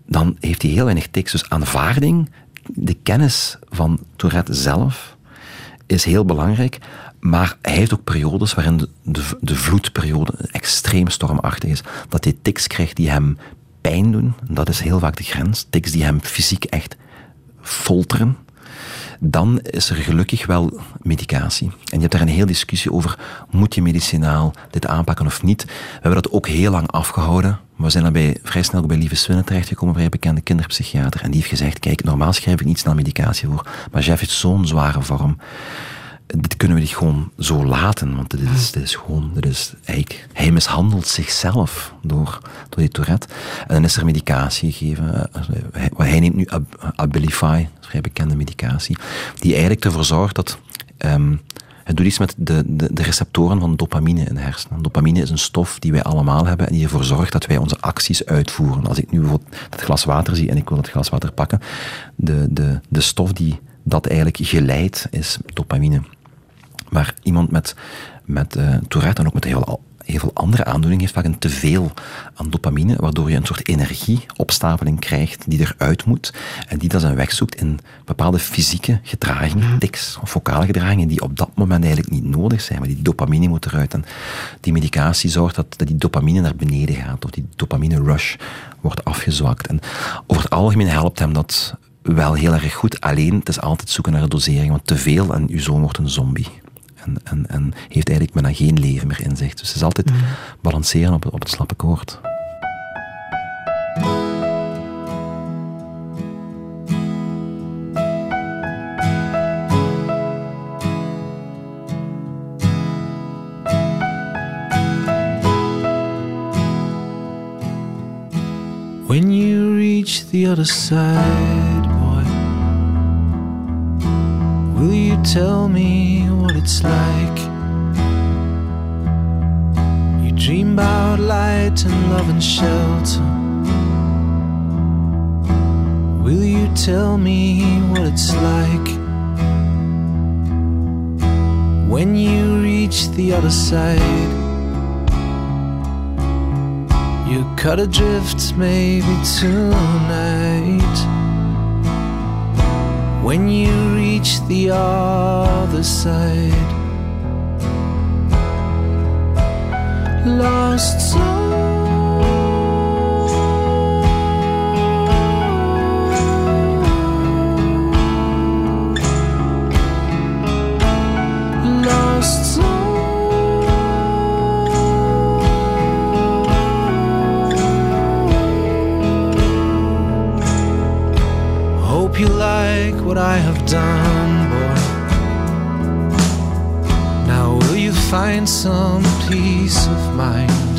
dan heeft hij heel weinig tics. Dus aanvaarding, de kennis van Tourette zelf, is heel belangrijk. Maar hij heeft ook periodes waarin de, de, de vloedperiode extreem stormachtig is. Dat hij tics krijgt die hem pijn doen. Dat is heel vaak de grens. Tics die hem fysiek echt folteren dan is er gelukkig wel medicatie. En je hebt daar een hele discussie over, moet je medicinaal dit aanpakken of niet? We hebben dat ook heel lang afgehouden. We zijn dan bij, vrij snel bij Lieve Swinnen terechtgekomen, een vrij bekende kinderpsychiater. En die heeft gezegd, kijk, normaal schrijf ik niet snel medicatie voor. Maar Jeff heeft zo'n zware vorm dit kunnen we niet gewoon zo laten, want dit is, dit is gewoon, dit is eigenlijk, hij mishandelt zichzelf door, door die Tourette. En dan is er medicatie gegeven. Hij, hij neemt nu Abilify, een vrij bekende medicatie, die eigenlijk ervoor zorgt dat um, het doet iets met de, de, de, receptoren van dopamine in de hersenen. Dopamine is een stof die wij allemaal hebben en die ervoor zorgt dat wij onze acties uitvoeren. Als ik nu bijvoorbeeld dat glas water zie en ik wil dat glas water pakken, de, de, de stof die dat eigenlijk geleidt is dopamine. Maar iemand met, met uh, Tourette en ook met heel, heel veel andere aandoeningen heeft vaak een teveel aan dopamine, waardoor je een soort energieopstapeling krijgt die eruit moet en die dan zijn weg zoekt in bepaalde fysieke gedragingen, mhm. tics of focale gedragingen die op dat moment eigenlijk niet nodig zijn, maar die dopamine moet eruit. En die medicatie zorgt dat, dat die dopamine naar beneden gaat, of die dopamine rush wordt afgezwakt. En over het algemeen helpt hem dat wel heel erg goed, alleen het is altijd zoeken naar de dosering, want te veel en uw zoon wordt een zombie en, en, en heeft eigenlijk bijna geen leven meer in zich. Dus het is altijd mm. balanceren op, op het slappe koord. When you reach the other side, will you tell me what it's like. You dream about light and love and shelter. Will you tell me what it's like when you reach the other side? You cut adrift maybe tonight when you reach the other side. Lost soul. Some peace of mind?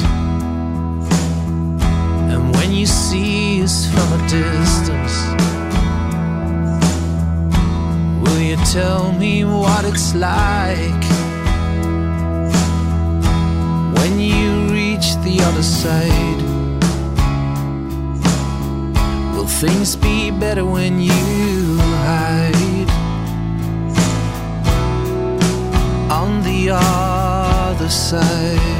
And when you see us from a distance, will you tell me what it's like when you reach the other side? Will things be better when you side?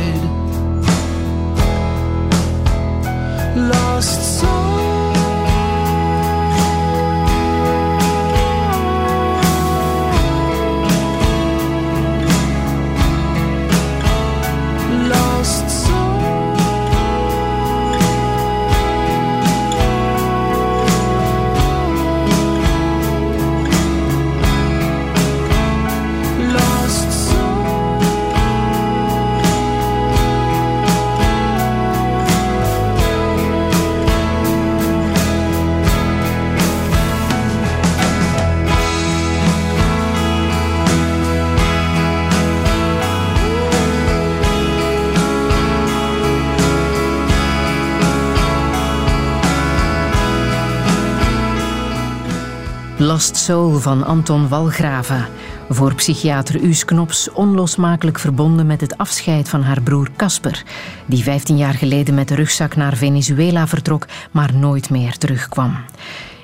Van Anton Walgraven. Voor psychiater Uus Knops onlosmakelijk verbonden met het afscheid van haar broer Casper, die 15 jaar geleden met de rugzak naar Venezuela vertrok, maar nooit meer terugkwam.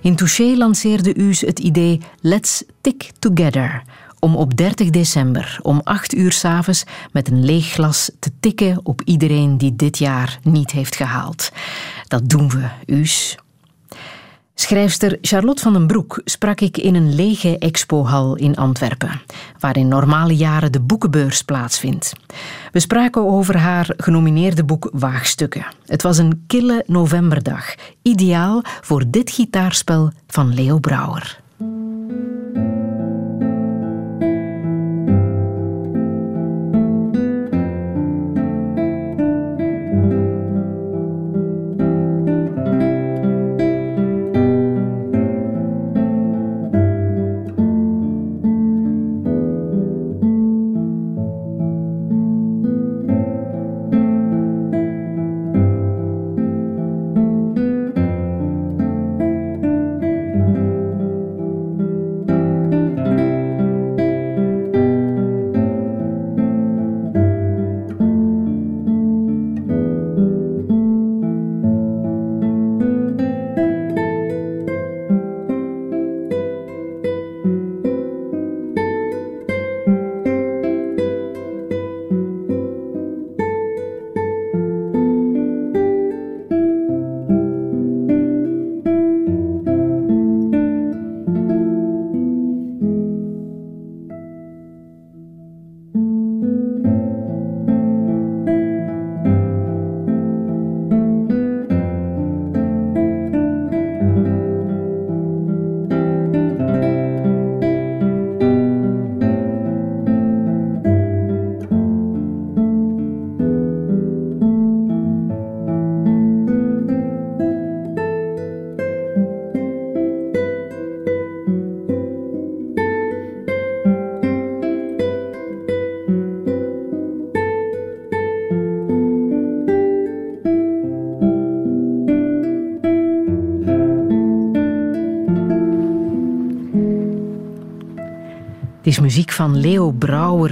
In Touché lanceerde Uus het idee Let's Tick Together, om op 30 december om 8 uur s'avonds met een leeg glas te tikken op iedereen die dit jaar niet heeft gehaald. Dat doen we, Uus. Schrijfster Charlotte van den Broek sprak ik in een lege expohal in Antwerpen, waar in normale jaren de boekenbeurs plaatsvindt. We spraken over haar genomineerde boek Waagstukken. Het was een kille novemberdag, ideaal voor dit gitaarspel van Leo Brouwer.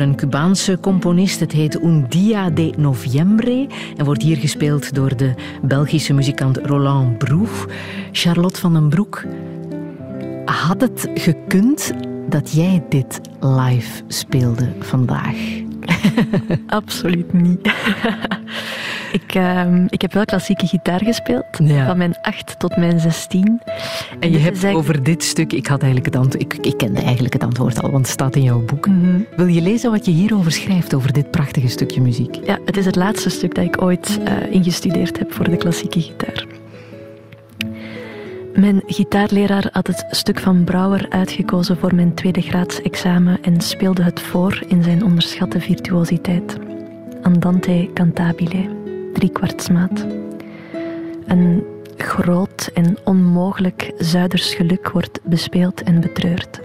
Een Cubaanse componist. Het heet Un Dia de Noviembre en wordt hier gespeeld door de Belgische muzikant Roland Broef. Charlotte van den Broek, had het gekund dat jij dit live speelde vandaag? Absoluut niet. ik, uh, ik heb wel klassieke gitaar gespeeld, van mijn 8 tot mijn 16. En je hebt over dit stuk, ik, had eigenlijk het antwoord, ik, ik kende eigenlijk het antwoord al, want het staat in jouw boek. Mhm. Wil je lezen wat je hierover schrijft, over dit prachtige stukje muziek? Ja, het is het laatste stuk dat ik ooit uh, ingestudeerd heb voor de klassieke gitaar. Mijn gitaarleraar had het stuk van Brouwer uitgekozen voor mijn tweede graadsexamen en speelde het voor in zijn onderschatte virtuositeit. Andante cantabile, driekwartsmaat. Een groot en onmogelijk Zuiders geluk wordt bespeeld en betreurd.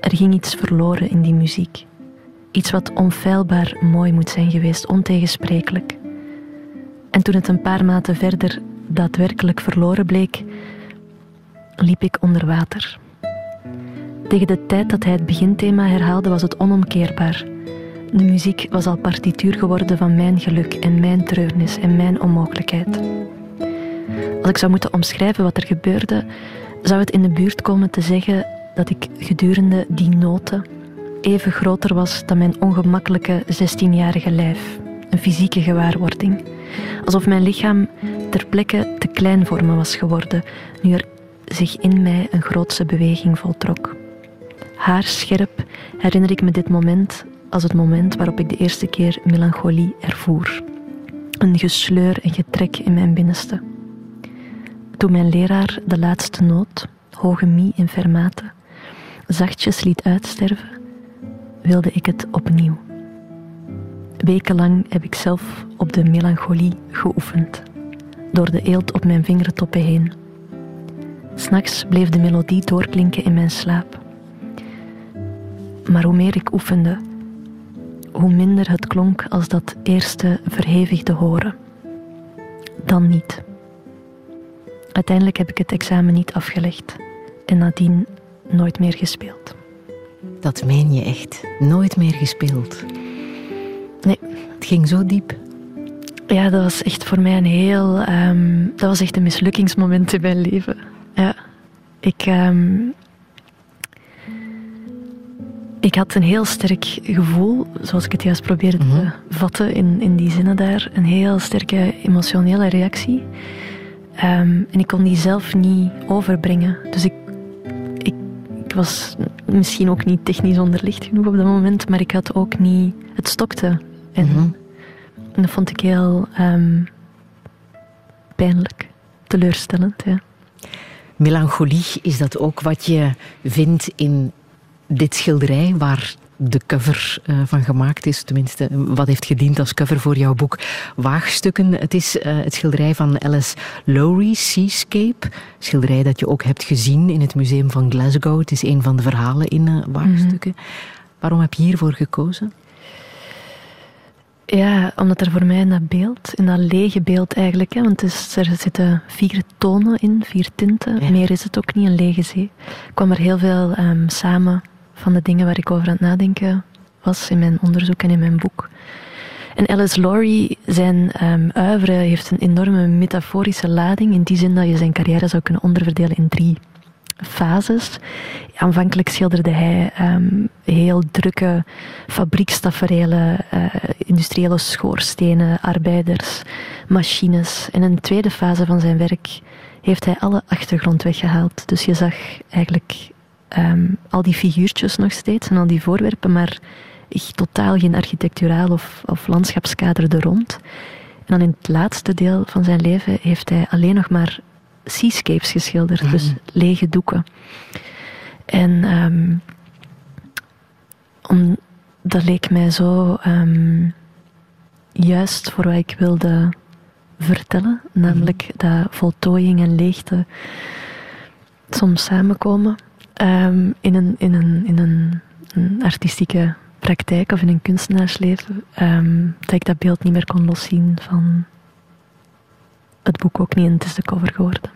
Er ging iets verloren in die muziek. Iets wat onfeilbaar mooi moet zijn geweest, ontegensprekelijk. En toen het een paar maten verder daadwerkelijk verloren bleek, liep ik onder water. Tegen de tijd dat hij het beginthema herhaalde was het onomkeerbaar. De muziek was al partituur geworden van mijn geluk en mijn treurnis en mijn onmogelijkheid. Als ik zou moeten omschrijven wat er gebeurde, zou het in de buurt komen te zeggen dat ik gedurende die noten even groter was dan mijn ongemakkelijke 16-jarige lijf, een fysieke gewaarwording. Alsof mijn lichaam ter plekke te klein voor me was geworden, nu er zich in mij een grootse beweging voltrok. Haarscherp herinner ik me dit moment als het moment waarop ik de eerste keer melancholie ervoer. Een gesleur en getrek in mijn binnenste. Toen mijn leraar de laatste noot, hoge mi in fermate, zachtjes liet uitsterven, wilde ik het opnieuw. Wekenlang heb ik zelf op de melancholie geoefend, door de eelt op mijn vingertoppen heen S'nachts bleef de melodie doorklinken in mijn slaap. Maar hoe meer ik oefende, hoe minder het klonk als dat eerste verhevigde horen. Dan niet. Uiteindelijk heb ik het examen niet afgelegd en nadien nooit meer gespeeld. Dat meen je echt? Nooit meer gespeeld? Nee. Het ging zo diep. Ja, dat was echt voor mij een heel. Um, dat was echt een mislukkingsmoment in mijn leven. Ja, ik, um, ik had een heel sterk gevoel, zoals ik het juist probeerde te mhm. vatten in, in die zinnen daar. Een heel sterke emotionele reactie. Um, en ik kon die zelf niet overbrengen. Dus ik, ik, ik, was misschien ook niet technisch onderlicht genoeg op dat moment, maar ik had ook niet. Het stokte. En, mm -hmm. en dat vond ik heel um, pijnlijk, teleurstellend. Ja. Melancholie, is dat ook wat je vindt in dit schilderij waar de cover uh, van gemaakt is, tenminste wat heeft gediend als cover voor jouw boek Waagstukken. Het is uh, het schilderij van Alice Lowry, Seascape. Schilderij dat je ook hebt gezien in het museum van Glasgow. Het is een van de verhalen in uh, Waagstukken. Mm -hmm. Waarom heb je hiervoor gekozen? Ja, omdat er voor mij in dat beeld, in dat lege beeld eigenlijk, hè, want is, er zitten vier tonen in, vier tinten, meer is het ook niet, een lege zee, kwam er heel veel um, samen van de dingen waar ik over aan het nadenken was in mijn onderzoek en in mijn boek. En Alice Laurie, zijn um, heeft een enorme metaforische lading, in die zin dat je zijn carrière zou kunnen onderverdelen in drie fases. Aanvankelijk schilderde hij um, heel drukke fabriekstaferelen, uh, industriële schoorstenen, arbeiders, machines. In een tweede fase van zijn werk heeft hij alle achtergrond weggehaald. Dus je zag eigenlijk um, al die figuurtjes nog steeds en al die voorwerpen, maar totaal geen architecturaal of, of landschapskader er rond. En dan in het laatste deel van zijn leven heeft hij alleen nog maar seascapes geschilderd, dus mhm. lege doeken. En um, om, dat leek mij zo um, juist voor wat ik wilde vertellen, namelijk mhm. dat voltooiing en leegte soms samenkomen um, in, een, in, een, in een, artistieke praktijk of in een kunstenaarsleven, dat ik dat beeld niet meer kon loszien van het boek ook niet en het is de cover geworden.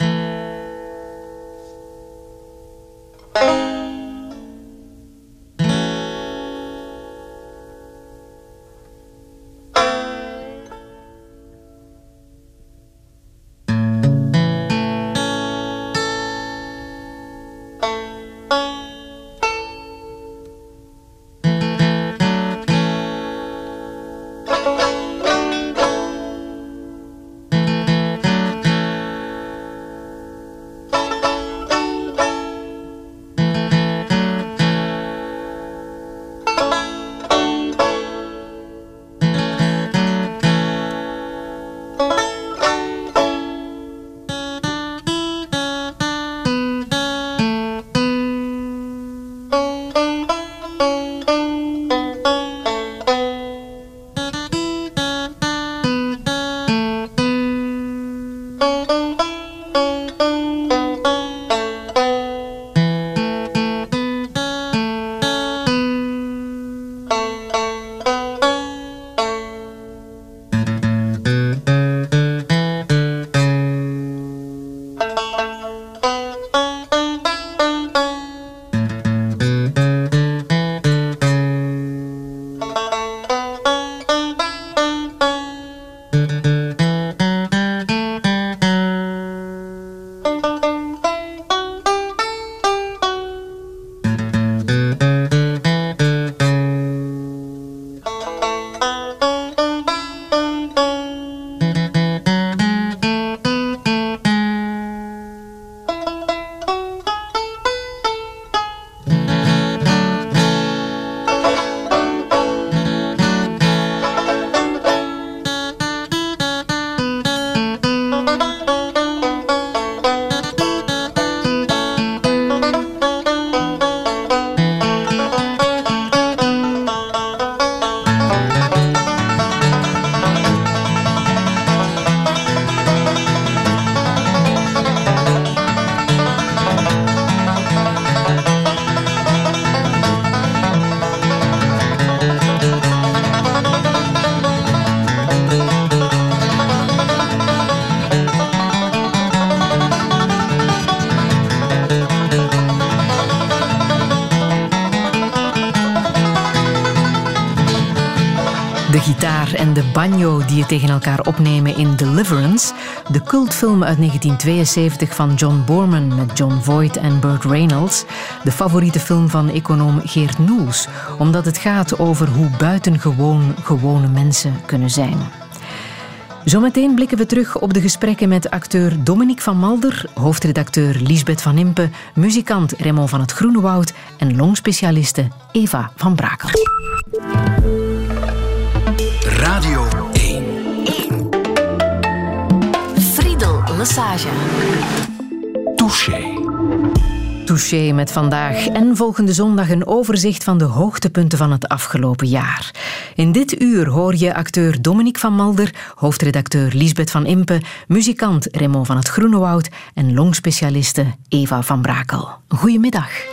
Elkaar opnemen in Deliverance, de cultfilm uit 1972 van John Borman met John Voight en Burt Reynolds, de favoriete film van econoom Geert Noels, omdat het gaat over hoe buitengewoon gewone mensen kunnen zijn. Zometeen blikken we terug op de gesprekken met acteur Dominique van Malder, hoofdredacteur Liesbeth van Impe, muzikant Raymond van het Groenewoud en longspecialiste Eva van Brakel. Lassage. Touché. Touché met vandaag en volgende zondag een overzicht van de hoogtepunten van het afgelopen jaar. In dit uur hoor je acteur Dominique van Malder, hoofdredacteur Liesbeth van Impe, muzikant Remo van het Groenewoud en longspecialiste Eva van Brakel. Goedemiddag.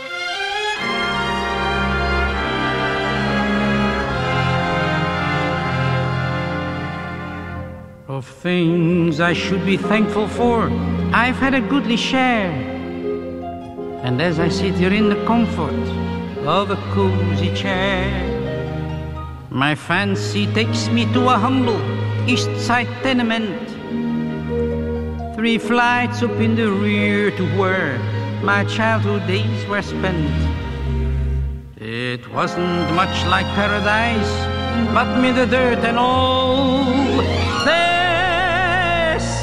Of things I should be thankful for, I've had a goodly share. And as I sit here in the comfort of a cozy chair, my fancy takes me to a humble east side tenement. Three flights up in the rear to where my childhood days were spent. It wasn't much like paradise, but me the dirt and all.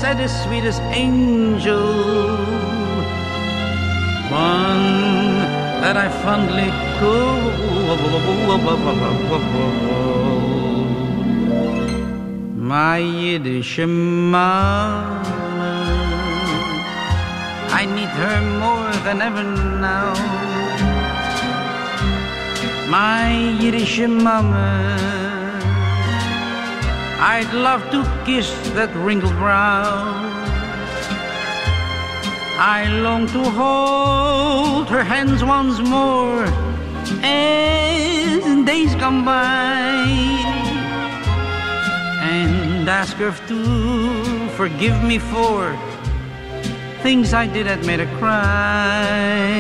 Said the sweetest angel, one that I fondly call. My Yiddish mama, I need her more than ever now. My Yiddish mama, I'd love to kiss that wrinkled brow. I long to hold her hands once more as days come by and ask her to forgive me for things I did that made her cry.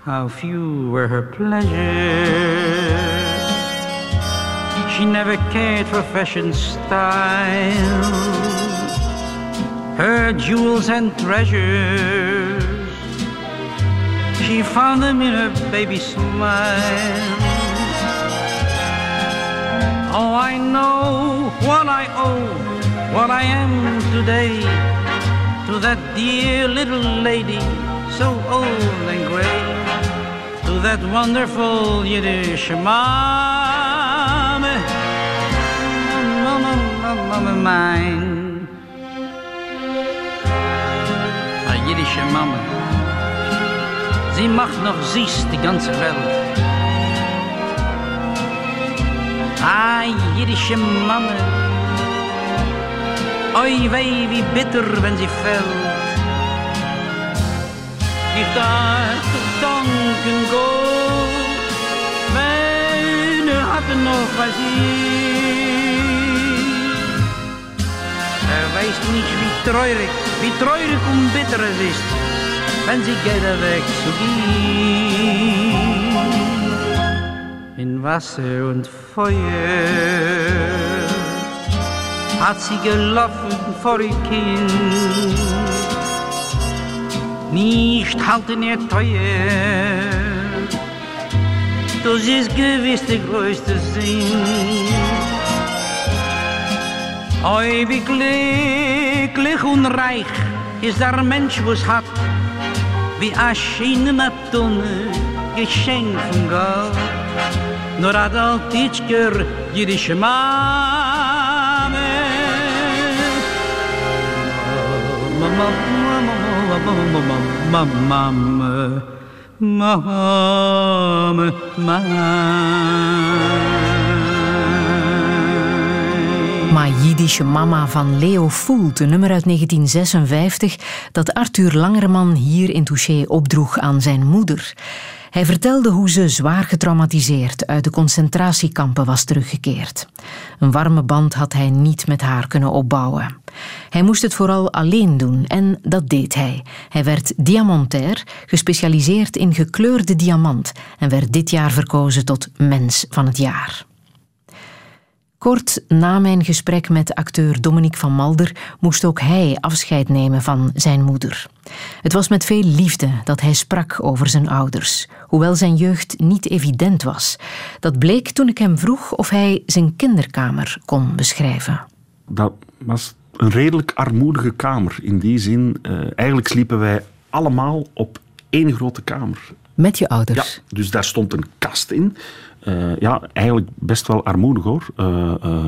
How few were her pleasures. She never cared for fashion style. Her jewels and treasures, she found them in her baby smile. Oh, I know what I owe, what I am today to that dear little lady, so old and gray, to that wonderful Yiddish mama, mama, mama, mama mine. A jiddische Mama, sie macht noch süß die ganze Welt. Ah, jiddische Mama, oi weh, wie bitter, wenn sie fällt. Ich darf danken Gott, wenn er hatte noch was Er weiß nicht, wie treurig, wie treurig und bitter es ist, wenn sie geht er weg zu gehen. In Wasser und Feuer hat sie gelaufen vor ihr Kind. Nicht halten ihr teuer, das ist gewiss der größte Sinn. Oi, wie glücklich und reich ist der Mensch, was hat, wie a schöne Matone, Geschenk von Gott. Nur hat altitschker jüdische Mame. Mama, mama, mama, mama, mama, mama, mama. Ma Jiddische Mama van Leo Voelt, een nummer uit 1956 dat Arthur Langerman hier in Touché opdroeg aan zijn moeder. Hij vertelde hoe ze zwaar getraumatiseerd uit de concentratiekampen was teruggekeerd. Een warme band had hij niet met haar kunnen opbouwen. Hij moest het vooral alleen doen en dat deed hij. Hij werd diamantair, gespecialiseerd in gekleurde diamant en werd dit jaar verkozen tot mens van het jaar. Kort na mijn gesprek met acteur Dominique van Malder moest ook hij afscheid nemen van zijn moeder. Het was met veel liefde dat hij sprak over zijn ouders, hoewel zijn jeugd niet evident was. Dat bleek toen ik hem vroeg of hij zijn kinderkamer kon beschrijven. Dat was een redelijk armoedige kamer. In die zin, uh, eigenlijk sliepen wij allemaal op één grote kamer. Met je ouders? Ja, dus daar stond een kast in. Uh, ja, eigenlijk best wel armoedig hoor. Uh,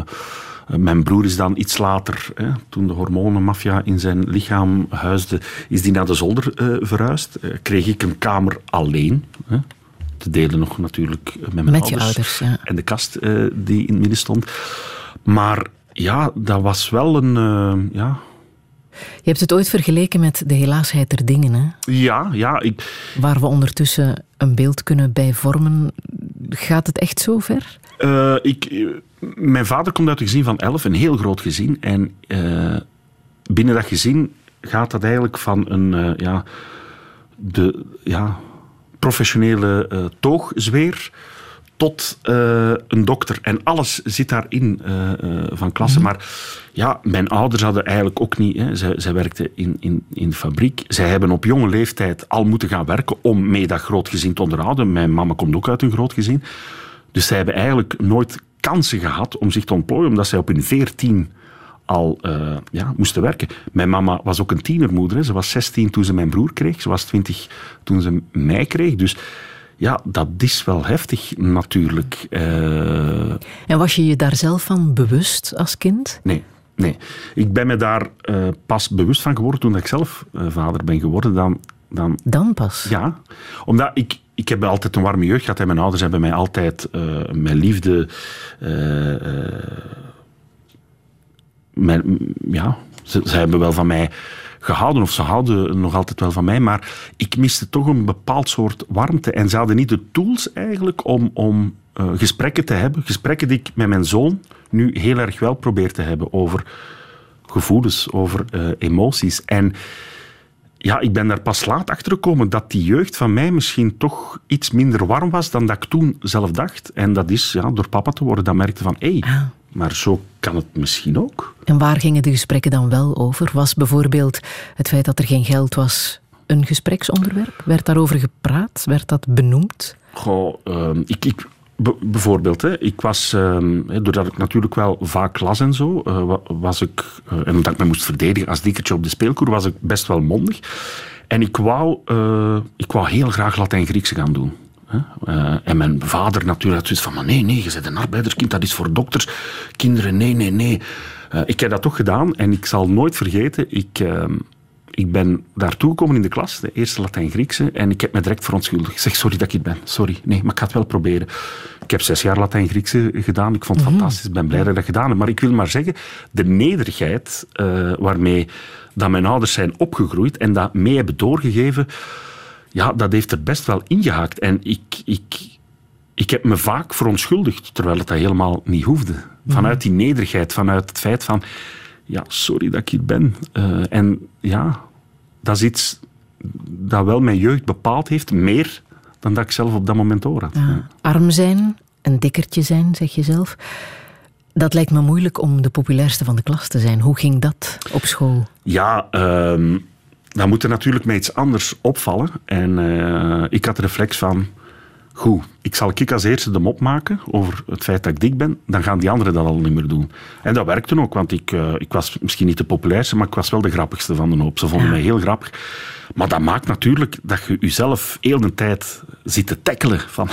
mijn broer is dan iets later, hè, toen de hormonenmafia in zijn lichaam huisde, is die naar de zolder verhuisd. kreeg ik een kamer alleen. Hè, te delen nog natuurlijk met mijn met ouders. Je ouders ja. En de kast die in het midden stond. Maar ja, dat was wel een... ja, je hebt het ooit vergeleken met de helaasheid der dingen, hè? Ja, ja. Ik... Waar we ondertussen een beeld kunnen bij vormen. Gaat het echt zo ver? Uh, ik, mijn vader komt uit een gezin van elf, een heel groot gezin. En uh, binnen dat gezin gaat dat eigenlijk van een... Uh, ja, de ja, professionele toogzweer tot uh, een dokter. En alles zit daarin uh, uh, van klasse. Mm -hmm. Maar ja, mijn ouders hadden eigenlijk ook niet... Hè. Zij, zij werkten in, in, in de fabriek. Zij hebben op jonge leeftijd al moeten gaan werken om mee dat groot gezin te onderhouden. Mijn mama komt ook uit een groot gezin. Dus zij hebben eigenlijk nooit kansen gehad om zich te ontplooien, omdat zij op hun veertien al uh, ja, moesten werken. Mijn mama was ook een tienermoeder. Hè. Ze was 16 toen ze mijn broer kreeg. Ze was 20 toen ze mij kreeg. Dus ja, dat is wel heftig natuurlijk. Uh... En was je je daar zelf van bewust als kind? Nee. Nee, ik ben me daar uh, pas bewust van geworden toen ik zelf uh, vader ben geworden. Dan, dan, dan pas? Ja, omdat ik, ik heb altijd een warme jeugd gehad en mijn ouders hebben mij altijd mijn liefde... mijn, ja, ze, ze hebben wel van mij gehouden, of ze houden nog altijd wel van mij, maar ik miste toch een bepaald soort warmte. En ze hadden niet de tools eigenlijk om, om uh, gesprekken te hebben. Gesprekken die ik met mijn zoon nu heel erg wel probeer te hebben over gevoelens, over uh, emoties. En ja, ik ben daar pas laat achter gekomen dat die jeugd van mij misschien toch iets minder warm was dan dat ik toen zelf dacht. En dat is ja, door papa te worden, dat merkte van, hé, hey, ah. Maar zo kan het misschien ook. En waar gingen de gesprekken dan wel over? Was bijvoorbeeld het feit dat er geen geld was een gespreksonderwerp? Werd daarover gepraat? Werd dat benoemd? Goh, uh, ik, ik, bijvoorbeeld, hè, ik was, uh, doordat ik natuurlijk wel vaak las en zo, uh, was ik, uh, en omdat ik me moest verdedigen als dikkertje op de speelkoer, was ik best wel mondig. En ik wou, uh, ik wou heel graag Latijn-Griekse gaan doen. En mijn vader natuurlijk had zoiets van, maar nee, nee, je bent een arbeiderskind, dat is voor dokters, kinderen, nee, nee, nee. ik heb dat toch gedaan en ik zal nooit vergeten, ik ehm, ik ben daartoe gekomen in de klas, de eerste Latijn-Griekse, en ik heb me direct verontschuldigd. Ik zeg, sorry dat ik het ben. Sorry. Nee, maar ik ga het wel proberen. Ik heb zes jaar Latijn-Griekse gedaan. Ik vond het -hmm. fantastisch. Ik ben blij dat ik dat gedaan heb. Maar ik wil maar zeggen, de nederigheid waarmee dat mijn ouders zijn opgegroeid en dat mee hebben doorgegeven, ja, dat heeft er best wel ingehaakt. En ik, ik, ik heb me vaak verontschuldigd, terwijl het dat helemaal niet hoefde. Vanuit die nederigheid, vanuit het feit van ja, sorry dat ik hier ben. Uh, en ja, dat is iets dat wel mijn jeugd bepaald heeft, meer dan dat ik zelf op dat moment door had. Ja. Arm zijn, een dikkertje zijn, zeg je zelf. Dat lijkt me moeilijk om de populairste van de klas te zijn. Hoe ging dat op school? Ja, uh, dan moet er natuurlijk met iets anders opvallen. En uh, ik had de reflex van goed, ik zal ik als eerste de mop maken over het feit dat ik dik ben, dan gaan die anderen dat al niet meer doen. En dat werkte ook, want ik, uh, ik was misschien niet de populairste, maar ik was wel de grappigste van de hoop. Ze vonden ja. mij heel grappig. Maar dat maakt natuurlijk dat je jezelf heel de tijd zit te tackelen. Van,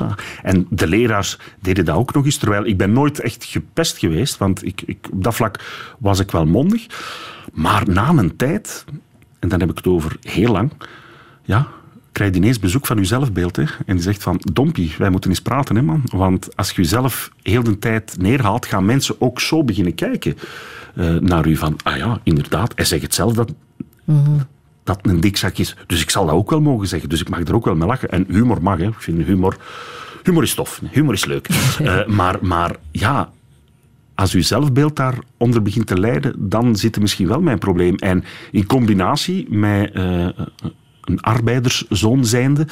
en de leraars deden dat ook nog eens, terwijl ik ben nooit echt gepest geweest, want ik, ik, op dat vlak was ik wel mondig. Maar na een tijd, en dan heb ik het over heel lang, ja, krijg je ineens bezoek van je zelfbeeld. Hè? En die zegt van, Dompie, wij moeten eens praten, hè, man. Want als je jezelf heel de tijd neerhaalt, gaan mensen ook zo beginnen kijken uh, naar u. Van, ah ja, inderdaad. Hij zegt het zelf dat, mm -hmm. dat een dikzak is. Dus ik zal dat ook wel mogen zeggen. Dus ik mag er ook wel mee lachen. En humor mag, hè. Ik vind humor... Humor is tof. Humor is leuk. uh, maar, maar ja, als uw zelfbeeld daaronder begint te lijden, dan zit er misschien wel mijn probleem. En in combinatie met... Uh, een arbeiderszoon zijnde,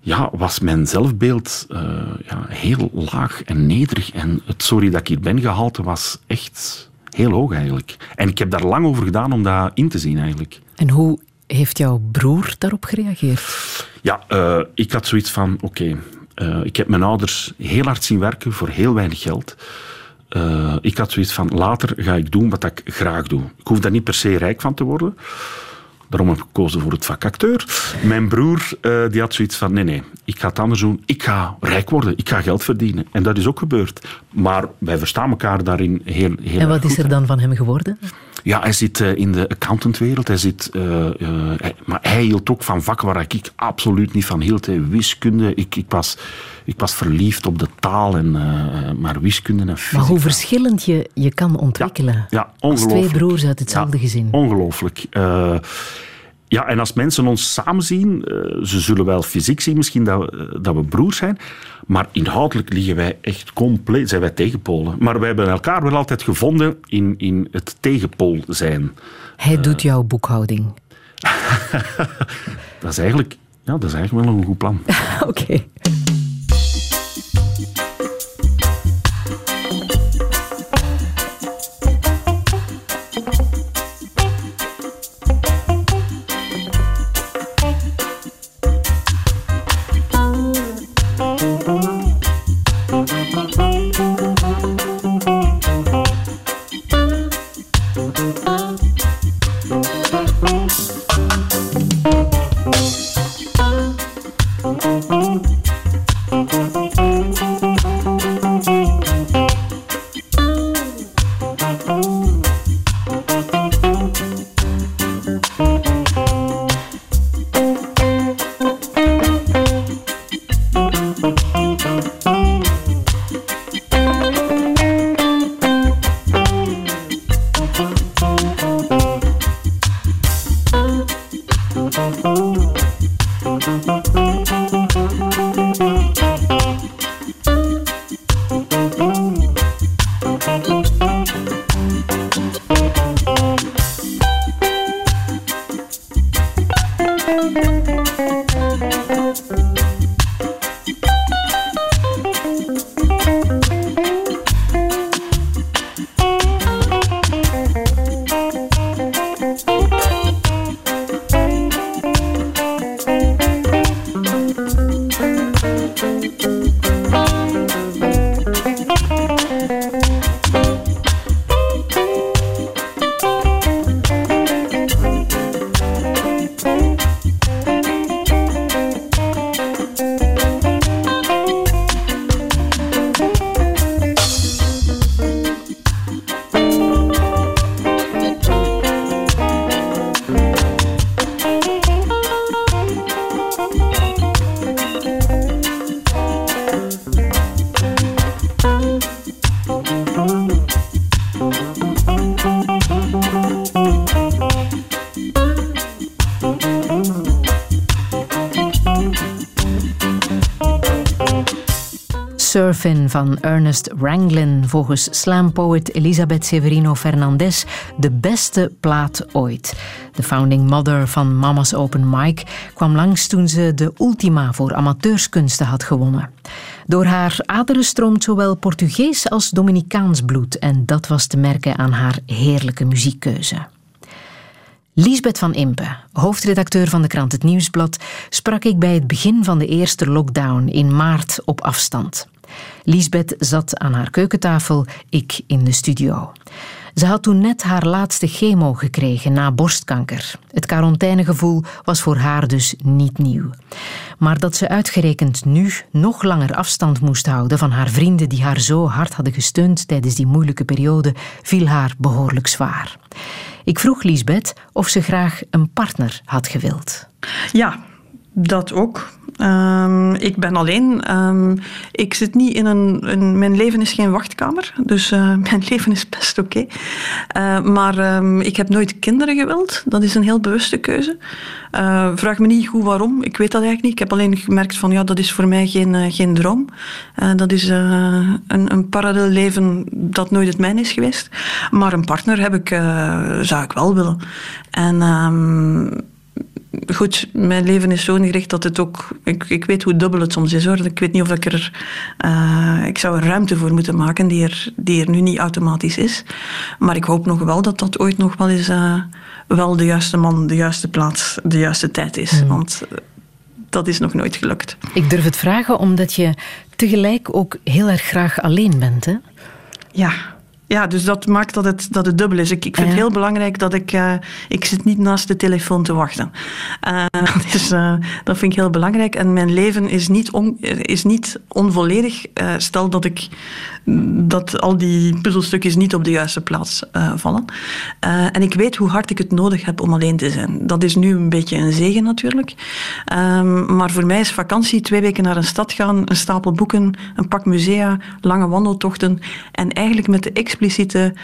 ja, was mijn zelfbeeld uh, ja, heel laag en nederig. En het sorry dat ik hier ben gehalte was echt heel hoog eigenlijk. En ik heb daar lang over gedaan om dat in te zien eigenlijk. En hoe heeft jouw broer daarop gereageerd? Ja, uh, ik had zoiets van, oké, uh, ik heb mijn ouders heel hard zien werken voor heel weinig geld. Uh, ik had zoiets van, later ga ik doen wat ik graag doe. Ik hoef daar niet per se rijk van te worden. Daarom heb ik gekozen voor het vak acteur. Mijn broer uh, die had zoiets van, nee, nee, ik ga het anders doen. Ik ga rijk worden, ik ga geld verdienen. En dat is ook gebeurd. Maar wij verstaan elkaar daarin heel, heel En wat is er dan van hem geworden? Ja, hij zit uh, in de accountantwereld. Hij zit, uh, hij, maar hij hield ook van vakken waar ik absoluut niet van hield. Wiskunde. Ik, ik, was, ik was verliefd op de taal, en, maar wiskunde en fysica. Maar hoe verschillend je je kan ontwikkelen. Ja, ja Als twee broers uit hetzelfde ja, gezin. Ongelooflijk. Ja, en als mensen ons samen zien, ze zullen wel fysiek zien misschien dat, uh, dat we broers zijn, maar inhoudelijk liggen wij echt compleet, zijn wij tegenpolen. Maar wij hebben elkaar wel altijd gevonden in, in het tegenpool zijn. Hij uh, doet jouw boekhouding. dat, is eigenlijk, ja, dat is eigenlijk wel een goed plan. Oké. Okay. Van Ernest Ranglin, volgens slampoet Elisabeth Severino Fernandez de beste plaat ooit. De founding mother van Mama's Open Mic kwam langs toen ze de Ultima voor amateurskunsten had gewonnen. Door haar aderen stroomt zowel Portugees als Dominicaans bloed en dat was te merken aan haar heerlijke muziekkeuze. Liesbeth van Impe, hoofdredacteur van de krant Het Nieuwsblad, sprak ik bij het begin van de eerste lockdown in maart op afstand. Liesbeth zat aan haar keukentafel, ik in de studio. Ze had toen net haar laatste chemo gekregen na borstkanker. Het quarantainegevoel was voor haar dus niet nieuw. Maar dat ze uitgerekend nu nog langer afstand moest houden van haar vrienden die haar zo hard hadden gesteund tijdens die moeilijke periode, viel haar behoorlijk zwaar. Ik vroeg Liesbeth of ze graag een partner had gewild. Ja, dat ook. Um, ik ben alleen. Um, ik zit niet in een, een, Mijn leven is geen wachtkamer. Dus uh, mijn leven is best oké. Uh, maar um, ik heb nooit kinderen gewild. Dat is een heel bewuste keuze. Uh, vraag me niet goed waarom. Ik weet dat eigenlijk niet. Ik heb alleen gemerkt van ja, dat is voor mij geen, geen droom. dat is een, een parallel leven dat nooit het mijn is geweest. Maar een partner heb ik, zou ik wel willen. En goed, mijn leven is zo ingericht dat het ook... Ik, ik weet hoe dubbel het soms is hoor. Ik weet niet of ik er... Uh, ik zou er ruimte voor moeten maken die er, die er nu niet automatisch is. Maar ik hoop nog wel dat dat ooit nog wel eens... Uh, wel de juiste man, de juiste plaats, de juiste tijd is. Hmm. Want dat is nog nooit gelukt. Ik durf het vragen omdat je tegelijk ook heel erg graag alleen bent, hè? Ja, ja, dus dat maakt dat het, dat het dubbel is. Ik, ik vind het heel belangrijk dat ik... Uh, ik zit niet naast de telefoon te wachten. Uh, dus uh, dat vind ik heel belangrijk. En mijn leven is niet, on, is niet onvolledig. stel dat ik... Dat al die puzzelstukjes niet op de juiste plaats vallen. en ik weet hoe hard ik het nodig heb om alleen te zijn. Dat is nu een beetje een zegen natuurlijk. Um, maar voor mij is vakantie twee weken naar een stad gaan, een stapel boeken, een pak musea, lange wandeltochten en eigenlijk met de expliciete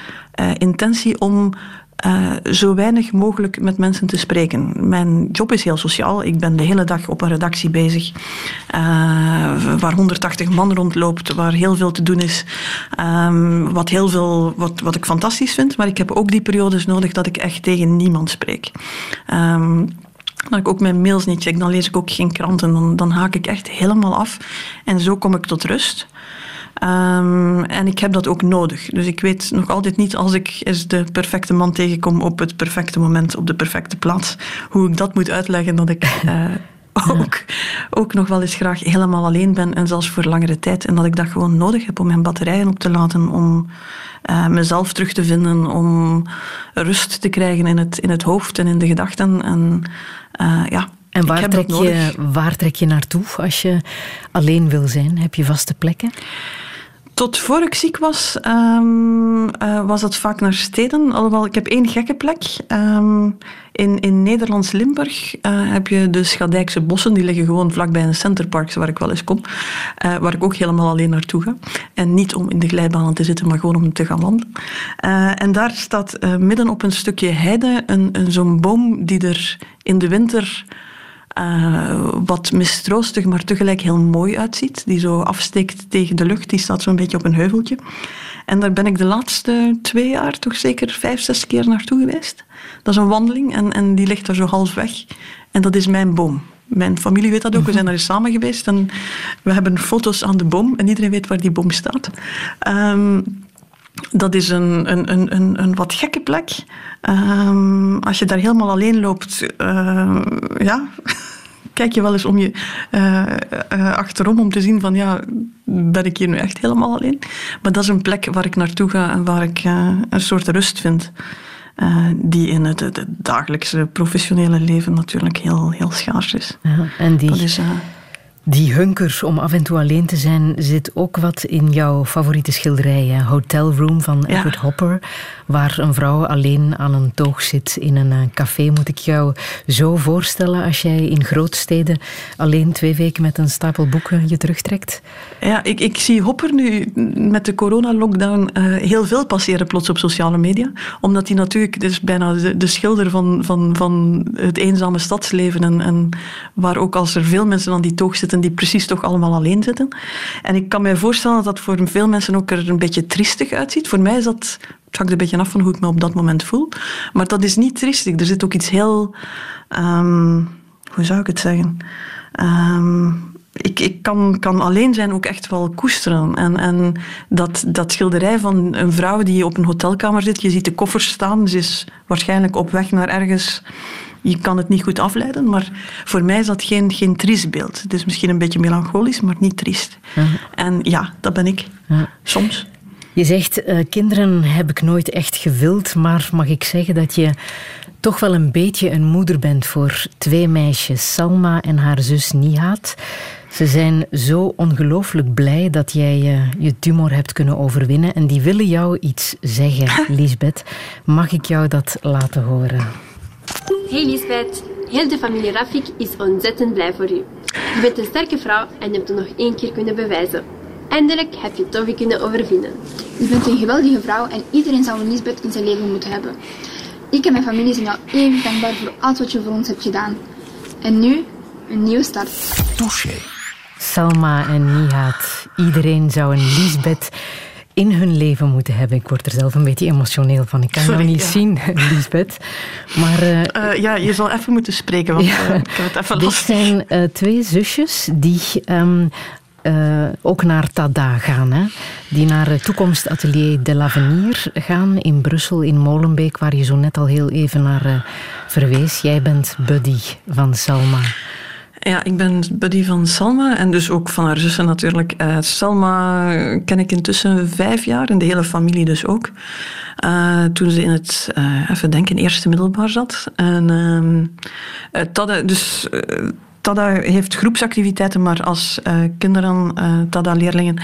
uh, intentie om uh, zo weinig mogelijk met mensen te spreken. Mijn job is heel sociaal. Ik ben de hele dag op een redactie bezig uh, waar 180 man rondloopt, waar heel veel te doen is. Um, wat, heel veel, wat, wat ik fantastisch vind, maar ik heb ook die periodes nodig dat ik echt tegen niemand spreek. Um, dat ik ook mijn mails niet check, dan lees ik ook geen kranten. Dan, dan haak ik echt helemaal af. En zo kom ik tot rust. Um, en ik heb dat ook nodig. Dus ik weet nog altijd niet als ik eens de perfecte man tegenkom op het perfecte moment, op de perfecte plaats, hoe ik dat moet uitleggen dat ik uh, ook, ook nog wel eens graag helemaal alleen ben en zelfs voor langere tijd. En dat ik dat gewoon nodig heb om mijn batterijen op te laten, om uh, mezelf terug te vinden, om rust te krijgen in het, in het hoofd en in de gedachten. En uh, ja, en waar trek, je, waar trek je naartoe als je alleen wil zijn? Heb je vaste plekken? Tot voor ik ziek was, um, uh, was dat vaak naar steden. Alhoewel, ik heb één gekke plek. Um, in, in Nederlands Limburg uh, heb je de Schadijkse bossen. Die liggen gewoon vlakbij een centerpark, waar ik wel eens kom. Uh, waar ik ook helemaal alleen naartoe ga. En niet om in de glijbanen te zitten, maar gewoon om te gaan wandelen. en daar staat midden op een stukje heide een, een zo'n boom die er in de winter uh, wat mistroostig, maar tegelijk heel mooi uitziet. Die zo afsteekt tegen de lucht. Die staat zo'n beetje op een heuveltje. En daar ben ik de laatste twee jaar toch zeker vijf, zes keer naartoe geweest. Dat is een wandeling en, en die ligt daar zo half weg. En dat is mijn boom. Mijn familie weet dat ook. We zijn er samen geweest en we hebben foto's aan de boom en iedereen weet waar die boom staat. Um, dat is een, een, een, een, wat gekke plek. Um, als je daar helemaal alleen loopt, uh, ja, kijk je wel eens om je uh, uh, achterom om te zien van ja, ben ik hier nu echt helemaal alleen? Maar dat is een plek waar ik naartoe ga en waar ik een soort rust vind. die in het, het, dagelijkse professionele leven natuurlijk heel, heel schaars is. Ja, en die, dat is, die hunker om af en toe alleen te zijn zit ook wat in jouw favoriete schilderij, Hotel Room van Edward Hopper, waar een vrouw alleen aan een toog zit in een eh, café. Moet ik jou zo voorstellen als jij in grootsteden alleen twee weken met een stapel boeken je terugtrekt? Ja, ik, ik zie Hopper nu met de corona-lockdown uh, heel veel passeren plots op sociale media, omdat hij natuurlijk dus bijna de, de, schilder van, van, van het eenzame stadsleven en, en waar ook als er veel mensen aan die toog zitten die precies toch allemaal alleen zitten. En ik kan me voorstellen dat dat voor veel mensen ook er een beetje triestig uitziet. Voor mij is dat, het hangt een beetje af van hoe ik me op dat moment voel. Maar dat is niet triestig. Er zit ook iets heel, um, hoe zou ik het zeggen? Um, ik, ik kan, kan alleen zijn ook echt wel koesteren. En, en dat, dat schilderij van een vrouw die op een hotelkamer zit, je ziet de koffers staan, ze is waarschijnlijk op weg naar ergens je kan het niet goed afleiden, maar voor mij is dat geen, geen triest beeld. Het is misschien een beetje melancholisch, maar niet triest. En ja, dat ben ik. Ja. Soms. Je zegt, uh, kinderen heb ik nooit echt gewild, maar mag ik zeggen dat je toch wel een beetje een moeder bent voor twee meisjes, Salma en haar zus Nihat. Ze zijn zo ongelooflijk blij dat jij uh, je tumor hebt kunnen overwinnen en die willen jou iets zeggen, Lisbeth. Mag ik jou dat laten horen? Hey Lisbeth, heel de familie Rafik is ontzettend blij voor u. Je bent een sterke vrouw en hebt het nog één keer kunnen bewijzen. Eindelijk heb je Tovi kunnen overwinnen. Je bent een geweldige vrouw en iedereen zou een Lisbeth in zijn leven moeten hebben. Ik en mijn familie zijn jou even dankbaar voor alles wat je voor ons hebt gedaan. En nu, een nieuwe start. Touché. Salma en Nihat. Iedereen zou een Lisbeth in hun leven moeten hebben. Ik word er zelf een beetje emotioneel van. Ik kan Sorry, jou niet zien, Lisbeth. Maar, uh, ja, je zal even moeten spreken, want ja, ik heb het even Dit zijn twee zusjes die ehm, ook naar Tada gaan. Hè? Die naar het toekomstatelier de l'Avenir gaan in Brussel, in Molenbeek, waar je zo net al heel even naar verwees. Jij bent buddy van Salma. Ja, ik ben buddy van Salma en dus ook van haar zussen natuurlijk. Uh, Salma ken ik intussen vijf jaar en de hele familie dus ook. Uh, toen ze in het, uh, even denken, eerste middelbaar zat. En uh, dat, dus Tada heeft groepsactiviteiten, maar als uh, kinderen, uh, Tada-leerlingen,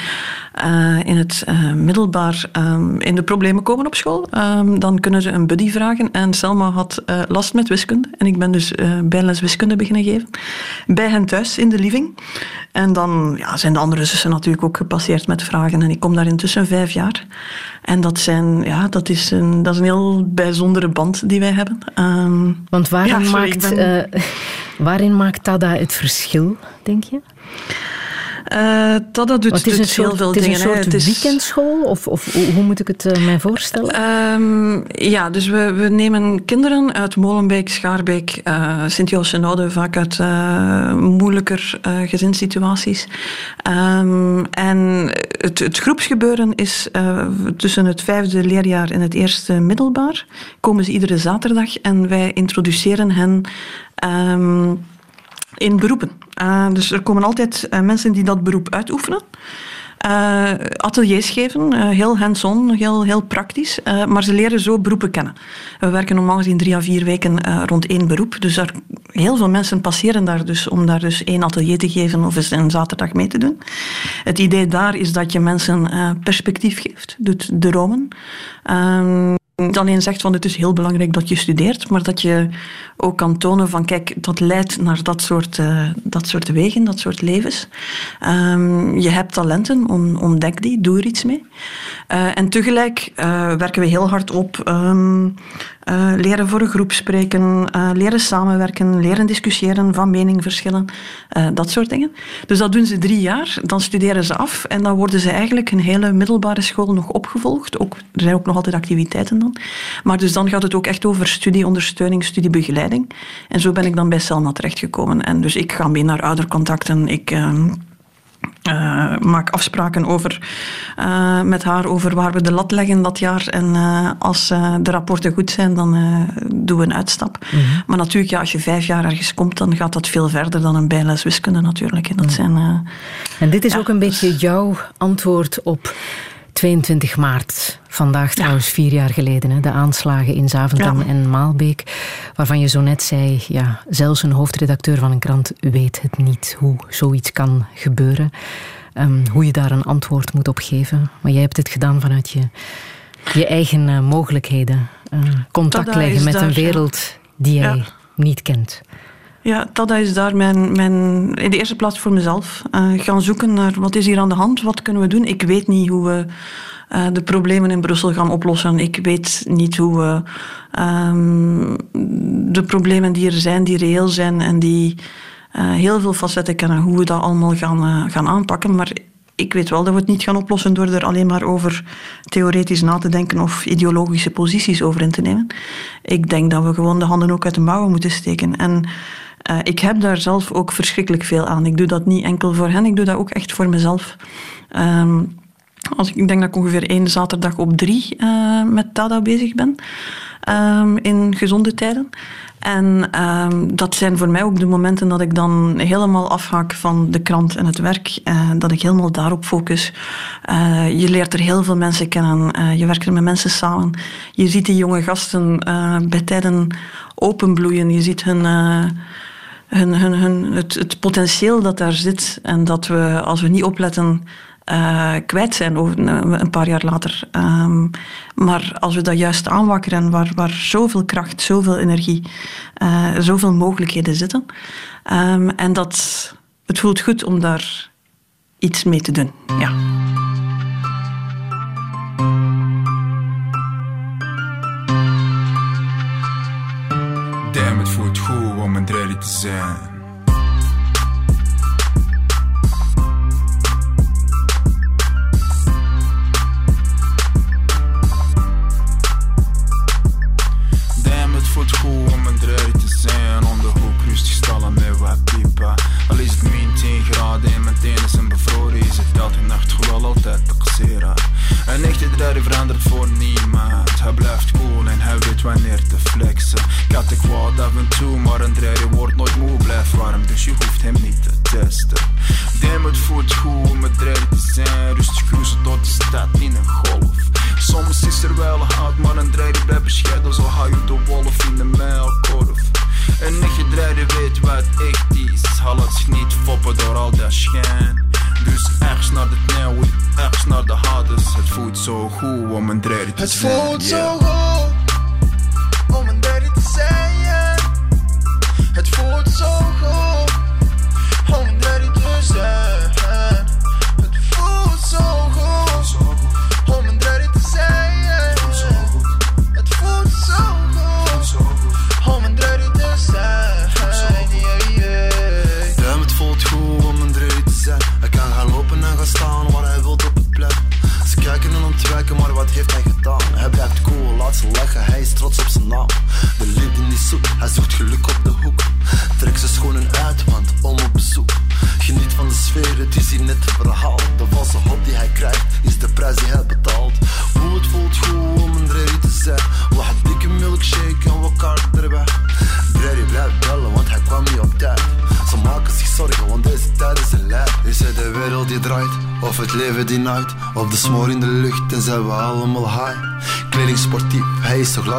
uh, in het middelbaar um, in de problemen komen op school, um, dan kunnen ze een buddy vragen. En Selma had last met wiskunde. En ik ben dus bijles wiskunde beginnen geven. Bij hen thuis in de living. En dan ja, zijn de andere zussen natuurlijk ook gepasseerd met vragen. En ik kom daar intussen vijf jaar. En dat, zijn, ja, dat, is, een, dat is een heel bijzondere band die wij hebben. Um, Want ja, sorry, maakt, ben... waarin maakt Tada het verschil, denk je? Uh, dat, dat doet, het is doet heel veel dingen. Het is een soort het is... weekendschool? Of, of hoe moet ik het uh, mij voorstellen? Um, ja, dus we, we nemen kinderen uit Molenbeek, Schaarbeek, uh, Sint-Joost-en-Oude, vaak uit moeilijker gezinssituaties. Um, en het, het groepsgebeuren is tussen het vijfde leerjaar en het eerste middelbaar. Komen ze iedere zaterdag en wij introduceren hen... Um, in beroepen. Uh, dus er komen altijd uh, mensen die dat beroep uitoefenen. Uh, ateliers geven, heel hands-on, heel, heel praktisch. maar ze leren zo beroepen kennen. We werken normaal gezien drie à vier weken rond één beroep. Dus er, heel veel mensen passeren daar dus om daar dus één atelier te geven of eens een zaterdag mee te doen. Het idee daar is dat je mensen perspectief geeft, doet dromen. Ehm, niet alleen zegt van het is heel belangrijk dat je studeert, maar dat je ook kan tonen van kijk, dat leidt naar dat soort, uh, dat soort wegen, dat soort levens. Um, je hebt talenten, ontdek die, doe er iets mee. Uh, en tegelijk uh, werken we heel hard op um, leren voor een groep spreken, leren samenwerken, leren discussiëren, van meningsverschillen, dat soort dingen. Dus dat doen ze drie jaar, dan studeren ze af en dan worden ze eigenlijk een hele middelbare school nog opgevolgd. Ook, er zijn ook nog altijd activiteiten dan. Maar dus dan gaat het ook echt over studieondersteuning, studiebegeleiding. En zo ben ik dan bij Selma terechtgekomen. En dus ik ga mee naar oudercontacten. Ik... Uh, uh, maak afspraken over, uh, met haar over waar we de lat leggen dat jaar. En uh, als de rapporten goed zijn, dan doen we een uitstap. Mm -hmm. Maar natuurlijk, ja, als je vijf jaar ergens komt, dan gaat dat veel verder dan een bijles wiskunde natuurlijk. En, dat mm -hmm. zijn, en dit is ja, ook een beetje jouw antwoord op 22 maart, vandaag trouwens vier jaar geleden, hè, de aanslagen in Zaventem ja. en Maalbeek, waarvan je zo net zei, ja, zelfs een hoofdredacteur van een krant weet het niet hoe zoiets kan gebeuren, um, hoe je daar een antwoord moet op geven. Maar jij hebt het gedaan vanuit je, je eigen uh, mogelijkheden, uh, contact leggen met daar, een wereld die jij ja. niet kent. Ja, dat is daar mijn, mijn, in de eerste plaats voor mezelf. Uh, gaan zoeken naar wat is hier aan de hand, wat kunnen we doen. Ik weet niet hoe we uh, de problemen in Brussel gaan oplossen. Ik weet niet hoe we um, de problemen die er zijn, die reëel zijn en die uh, heel veel facetten kennen, hoe we dat allemaal gaan, gaan aanpakken. Maar ik weet wel dat we het niet gaan oplossen door er alleen maar over theoretisch na te denken of ideologische posities over in te nemen. Ik denk dat we gewoon de handen ook uit de mouwen moeten steken. En uh, ik heb daar zelf ook verschrikkelijk veel aan. Ik doe dat niet enkel voor hen, ik doe dat ook echt voor mezelf. Um, als ik, ik denk dat ik ongeveer één zaterdag op drie uh, met Tada bezig ben. Um, in gezonde tijden. En um, dat zijn voor mij ook de momenten dat ik dan helemaal afhaak van de krant en het werk. Uh, dat ik helemaal daarop focus. Je leert er heel veel mensen kennen. Je werkt er met mensen samen. Je ziet die jonge gasten bij tijden openbloeien. Je ziet hun het, potentieel dat daar zit en dat we, als we niet opletten, uh, kwijt zijn over een paar jaar later. Um, maar als we dat juist aanwakkeren, waar, waar zoveel kracht, zoveel energie, uh, zoveel mogelijkheden zitten. Um, en dat, het voelt goed om daar iets mee te doen. Ja. zijn. Damn, het voelt goed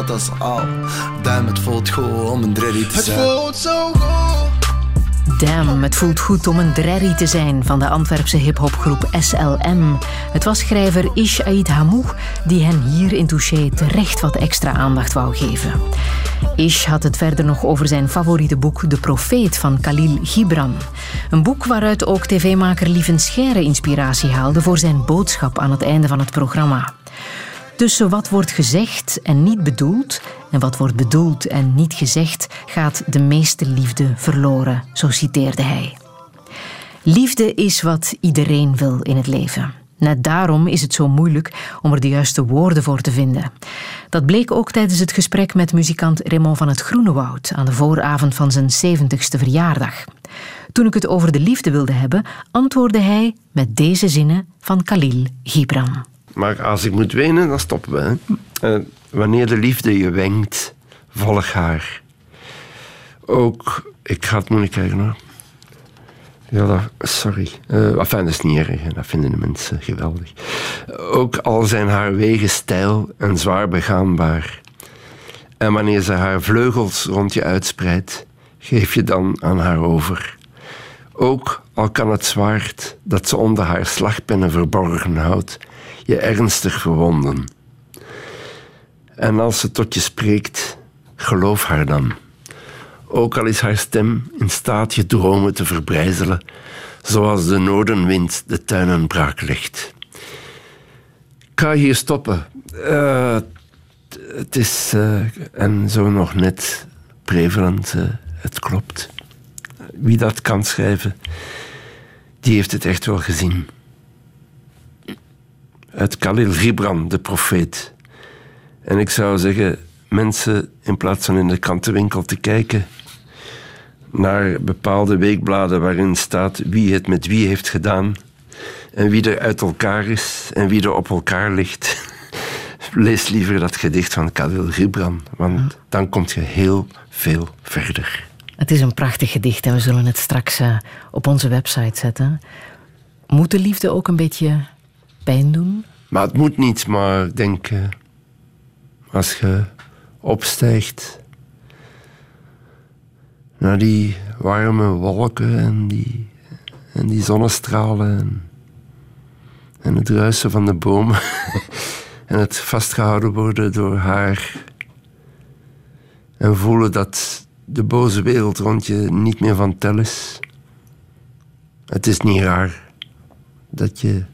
hij is. Duim, het voelt goed om een dreddy te Het zijn. voelt zo goed. Damn, het voelt goed om een drerry te zijn van de Antwerpse hiphopgroep SLM. Het was schrijver Ish Aid Hamouh die hen hier in Touché terecht wat extra aandacht wou geven. Ish had het verder nog over zijn favoriete boek De Profeet van Khalil Gibran. Een boek waaruit ook tv-maker Lieven Scheire inspiratie haalde voor zijn boodschap aan het einde van het programma. Tussen wat wordt gezegd en niet bedoeld en wat wordt bedoeld en niet gezegd gaat de meeste liefde verloren, zo citeerde hij. Liefde is wat iedereen wil in het leven. Net daarom is het zo moeilijk om er de juiste woorden voor te vinden. Dat bleek ook tijdens het gesprek met muzikant Raymond van het Groenewoud aan de vooravond van zijn 70ste verjaardag. Toen ik het over de liefde wilde hebben, antwoordde hij met deze zinnen van Khalil Gibran. Maar als ik moet wenen, dan stoppen we. Eh, wanneer de liefde je wenkt, volg haar. Ook, ik ga het moeilijk krijgen hoor. Ja, sorry. Eh enfin, dat is niet erg, dat vinden de mensen geweldig. Ook al zijn haar wegen steil en zwaar begaanbaar. En wanneer ze haar vleugels rond je uitspreidt, geef je dan aan haar over. Ook al kan het zwaard dat ze onder haar slagpennen verborgen houdt, je ernstig verwonden. En als ze tot je spreekt, geloof haar dan. Ook al is haar stem in staat je dromen te verbrijzelen, zoals de noordenwind de tuinen braak legt. Ik ga hier stoppen. Eh, het is, eh, en zo nog net prevalent, eh, het klopt. Wie dat kan schrijven, die heeft het echt wel gezien. Uit Khalil Gibran, de profeet. En ik zou zeggen, mensen, in plaats van in de krantenwinkel te kijken naar bepaalde weekbladen waarin staat wie het met wie heeft gedaan en wie er uit elkaar is en wie er op elkaar ligt, lees liever dat gedicht van Khalil Gibran, want dan kom je heel veel verder. Het is een prachtig gedicht en we zullen het straks eh, op onze website zetten. Moet de liefde ook een beetje pijn doen? Maar het moet niet, maar ik denk, eh, als je opstijgt naar die warme wolken en die, en die zonnestralen en, en het ruisen van de bomen en het vastgehouden worden door haar en voelen dat de boze wereld rond je niet meer van tel is. Het is niet raar dat je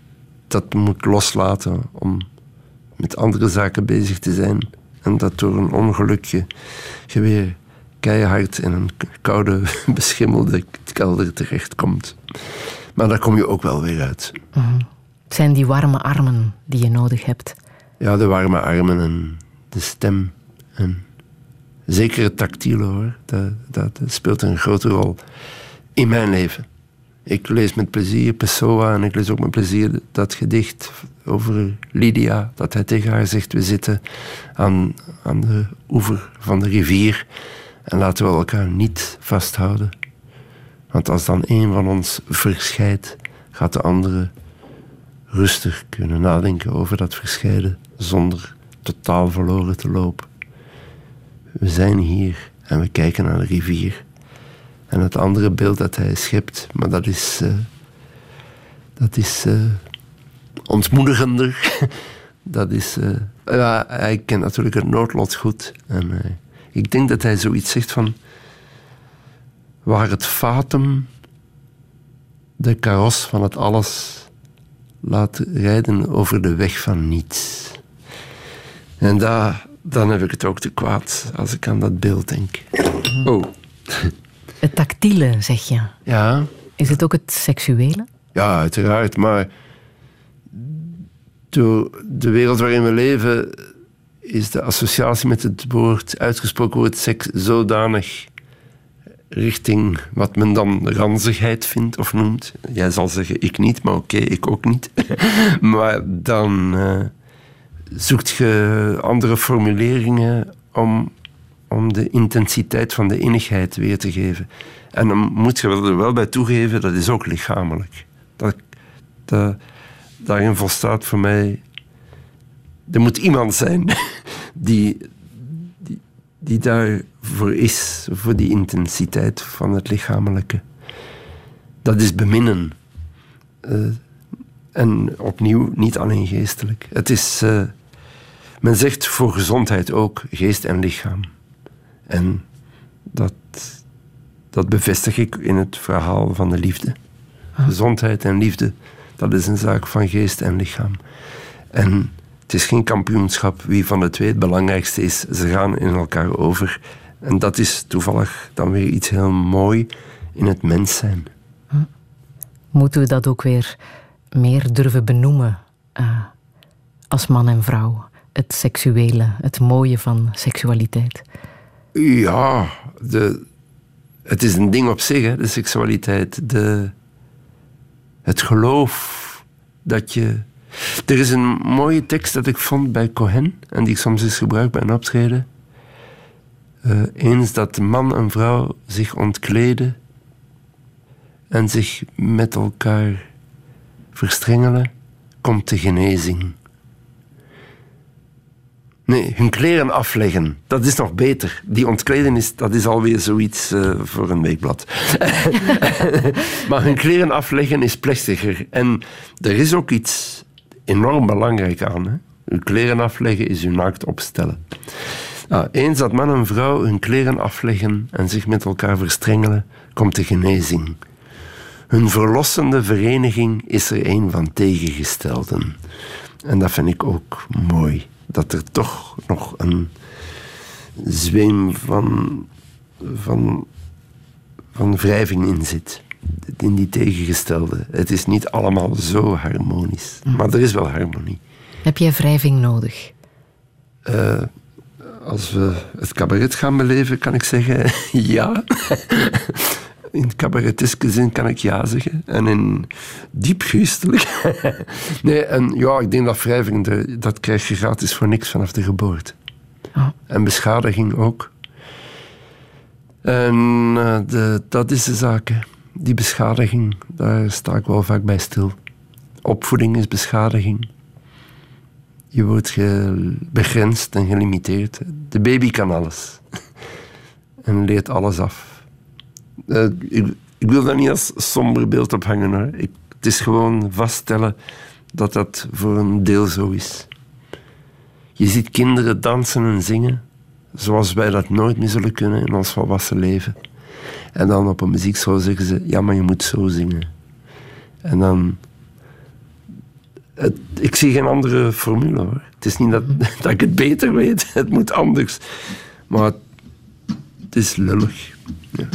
dat moet loslaten om met andere zaken bezig te zijn. En dat door een ongelukje je weer keihard in een koude, beschimmelde kelder terechtkomt. Maar daar kom je ook wel weer uit. Mhm. Het zijn die warme armen die je nodig hebt. Ja, de warme armen en de stem en Zeker het tactiele hoor, dat, dat speelt een grote rol in mijn leven. Ik lees met plezier Pessoa en ik lees ook met plezier dat gedicht over Lydia, dat hij tegen haar zegt, we zitten aan, aan de oever van de rivier en laten we elkaar niet vasthouden. Want als dan een van ons verscheidt, gaat de andere rustig kunnen nadenken over dat verscheiden zonder totaal verloren te lopen. We zijn hier en we kijken naar de rivier. En het andere beeld dat hij schept, maar dat is, uh, dat is uh, ontmoedigender. dat is, uh, ja, hij kent natuurlijk het noodlot goed. En ik denk dat hij zoiets zegt van, waar het fatum de karos van het alles laat rijden over de weg van niets. En daar, dan heb ik het ook te kwaad als ik aan dat beeld denk. Oh. Het tactiele, zeg je. Ja. Is het ook het seksuele? Ja, uiteraard. Maar door de wereld waarin we leven is de associatie met het woord, uitgesproken woord seks, zodanig richting wat men dan ranzigheid vindt of noemt. Jij zal zeggen, ik niet, maar oké, ik ook niet. maar dan uh, zoekt je andere formuleringen om om de intensiteit van de innigheid weer te geven. En dan moet je er wel bij toegeven, dat is ook lichamelijk. Dat, daarin volstaat voor mij... Er moet iemand zijn die, die, die daarvoor is, voor die intensiteit van het lichamelijke. Dat is beminnen. Uh, en opnieuw, niet alleen geestelijk. Het is... Uh, men zegt voor gezondheid ook geest en lichaam. En dat, dat bevestig ik in het verhaal van de liefde. Ah. Gezondheid en liefde, dat is een zaak van geest en lichaam. En het is geen kampioenschap wie van de twee het belangrijkste is. Ze gaan in elkaar over. En dat is toevallig dan weer iets heel mooi in het mens zijn. Ah. Moeten we dat ook weer meer durven benoemen uh, als man en vrouw? Het seksuele, het mooie van seksualiteit. Ja, de, het is een ding op zich, hè, de seksualiteit. De, het geloof dat je. Er is een mooie tekst dat ik vond bij Cohen en die ik soms eens gebruik bij een optreden. Uh, eens dat man en vrouw zich ontkleden en zich met elkaar verstrengelen, komt de genezing. Nee, hun kleren afleggen. Dat is nog beter. Die ontkleden is, dat is alweer zoiets uh, voor een weekblad. maar hun kleren afleggen is plechtiger. En er is ook iets enorm belangrijk aan. Hè? Hun kleren afleggen is hun naakt opstellen. Nou, eens dat man en vrouw hun kleren afleggen en zich met elkaar verstrengelen, komt de genezing. Hun verlossende vereniging is er een van tegengestelden. En dat vind ik ook mooi dat er toch nog een zweem van, van, van wrijving in zit. In die tegengestelde. Het is niet allemaal zo harmonisch. Hm. Maar er is wel harmonie. Heb jij wrijving nodig? Uh, als we het cabaret gaan beleven, kan ik zeggen ja in cabareteske zin kan ik ja zeggen. En in diep geestelijk. nee, en ja, ik denk dat wrijving, dat krijg je gratis voor niks vanaf de geboorte. Oh. En beschadiging ook. En uh, de, dat is de zaak. Die beschadiging, daar sta ik wel vaak bij stil. Opvoeding is beschadiging. Je wordt begrensd en gelimiteerd. De baby kan alles. en leert alles af. Uh, ik, wil daar niet als somber beeld op hangen. Hoor. Ik, het is gewoon vaststellen dat dat voor een deel zo is. Je ziet kinderen dansen en zingen zoals wij dat nooit meer zullen kunnen in ons volwassen leven. En dan op een muziekschool zeggen ze: Ja, maar je moet zo zingen. En dan. Het, ik zie geen andere formule hoor. Het is niet dat, dat ik het beter weet, het moet anders. Maar het is lullig. Ja.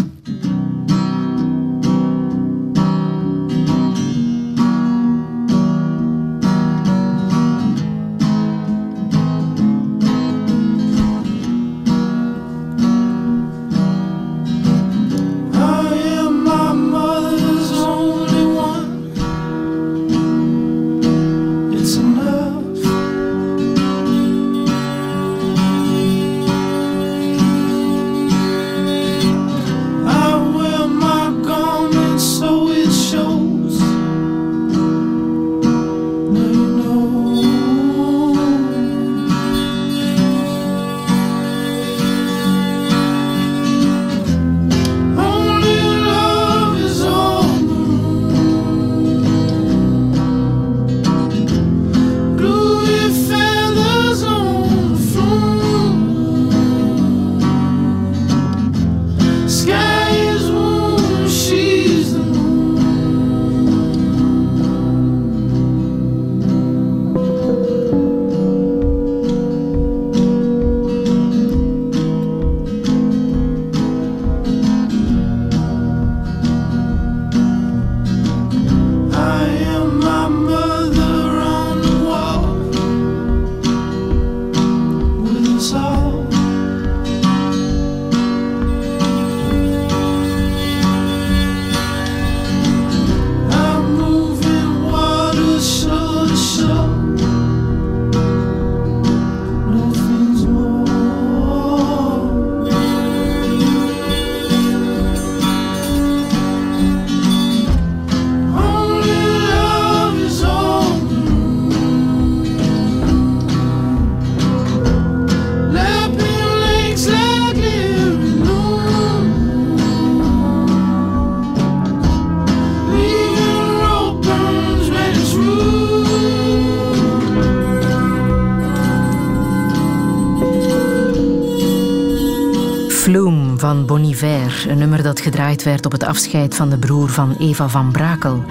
Een nummer dat gedraaid werd op het afscheid van de broer van Eva van Brakel.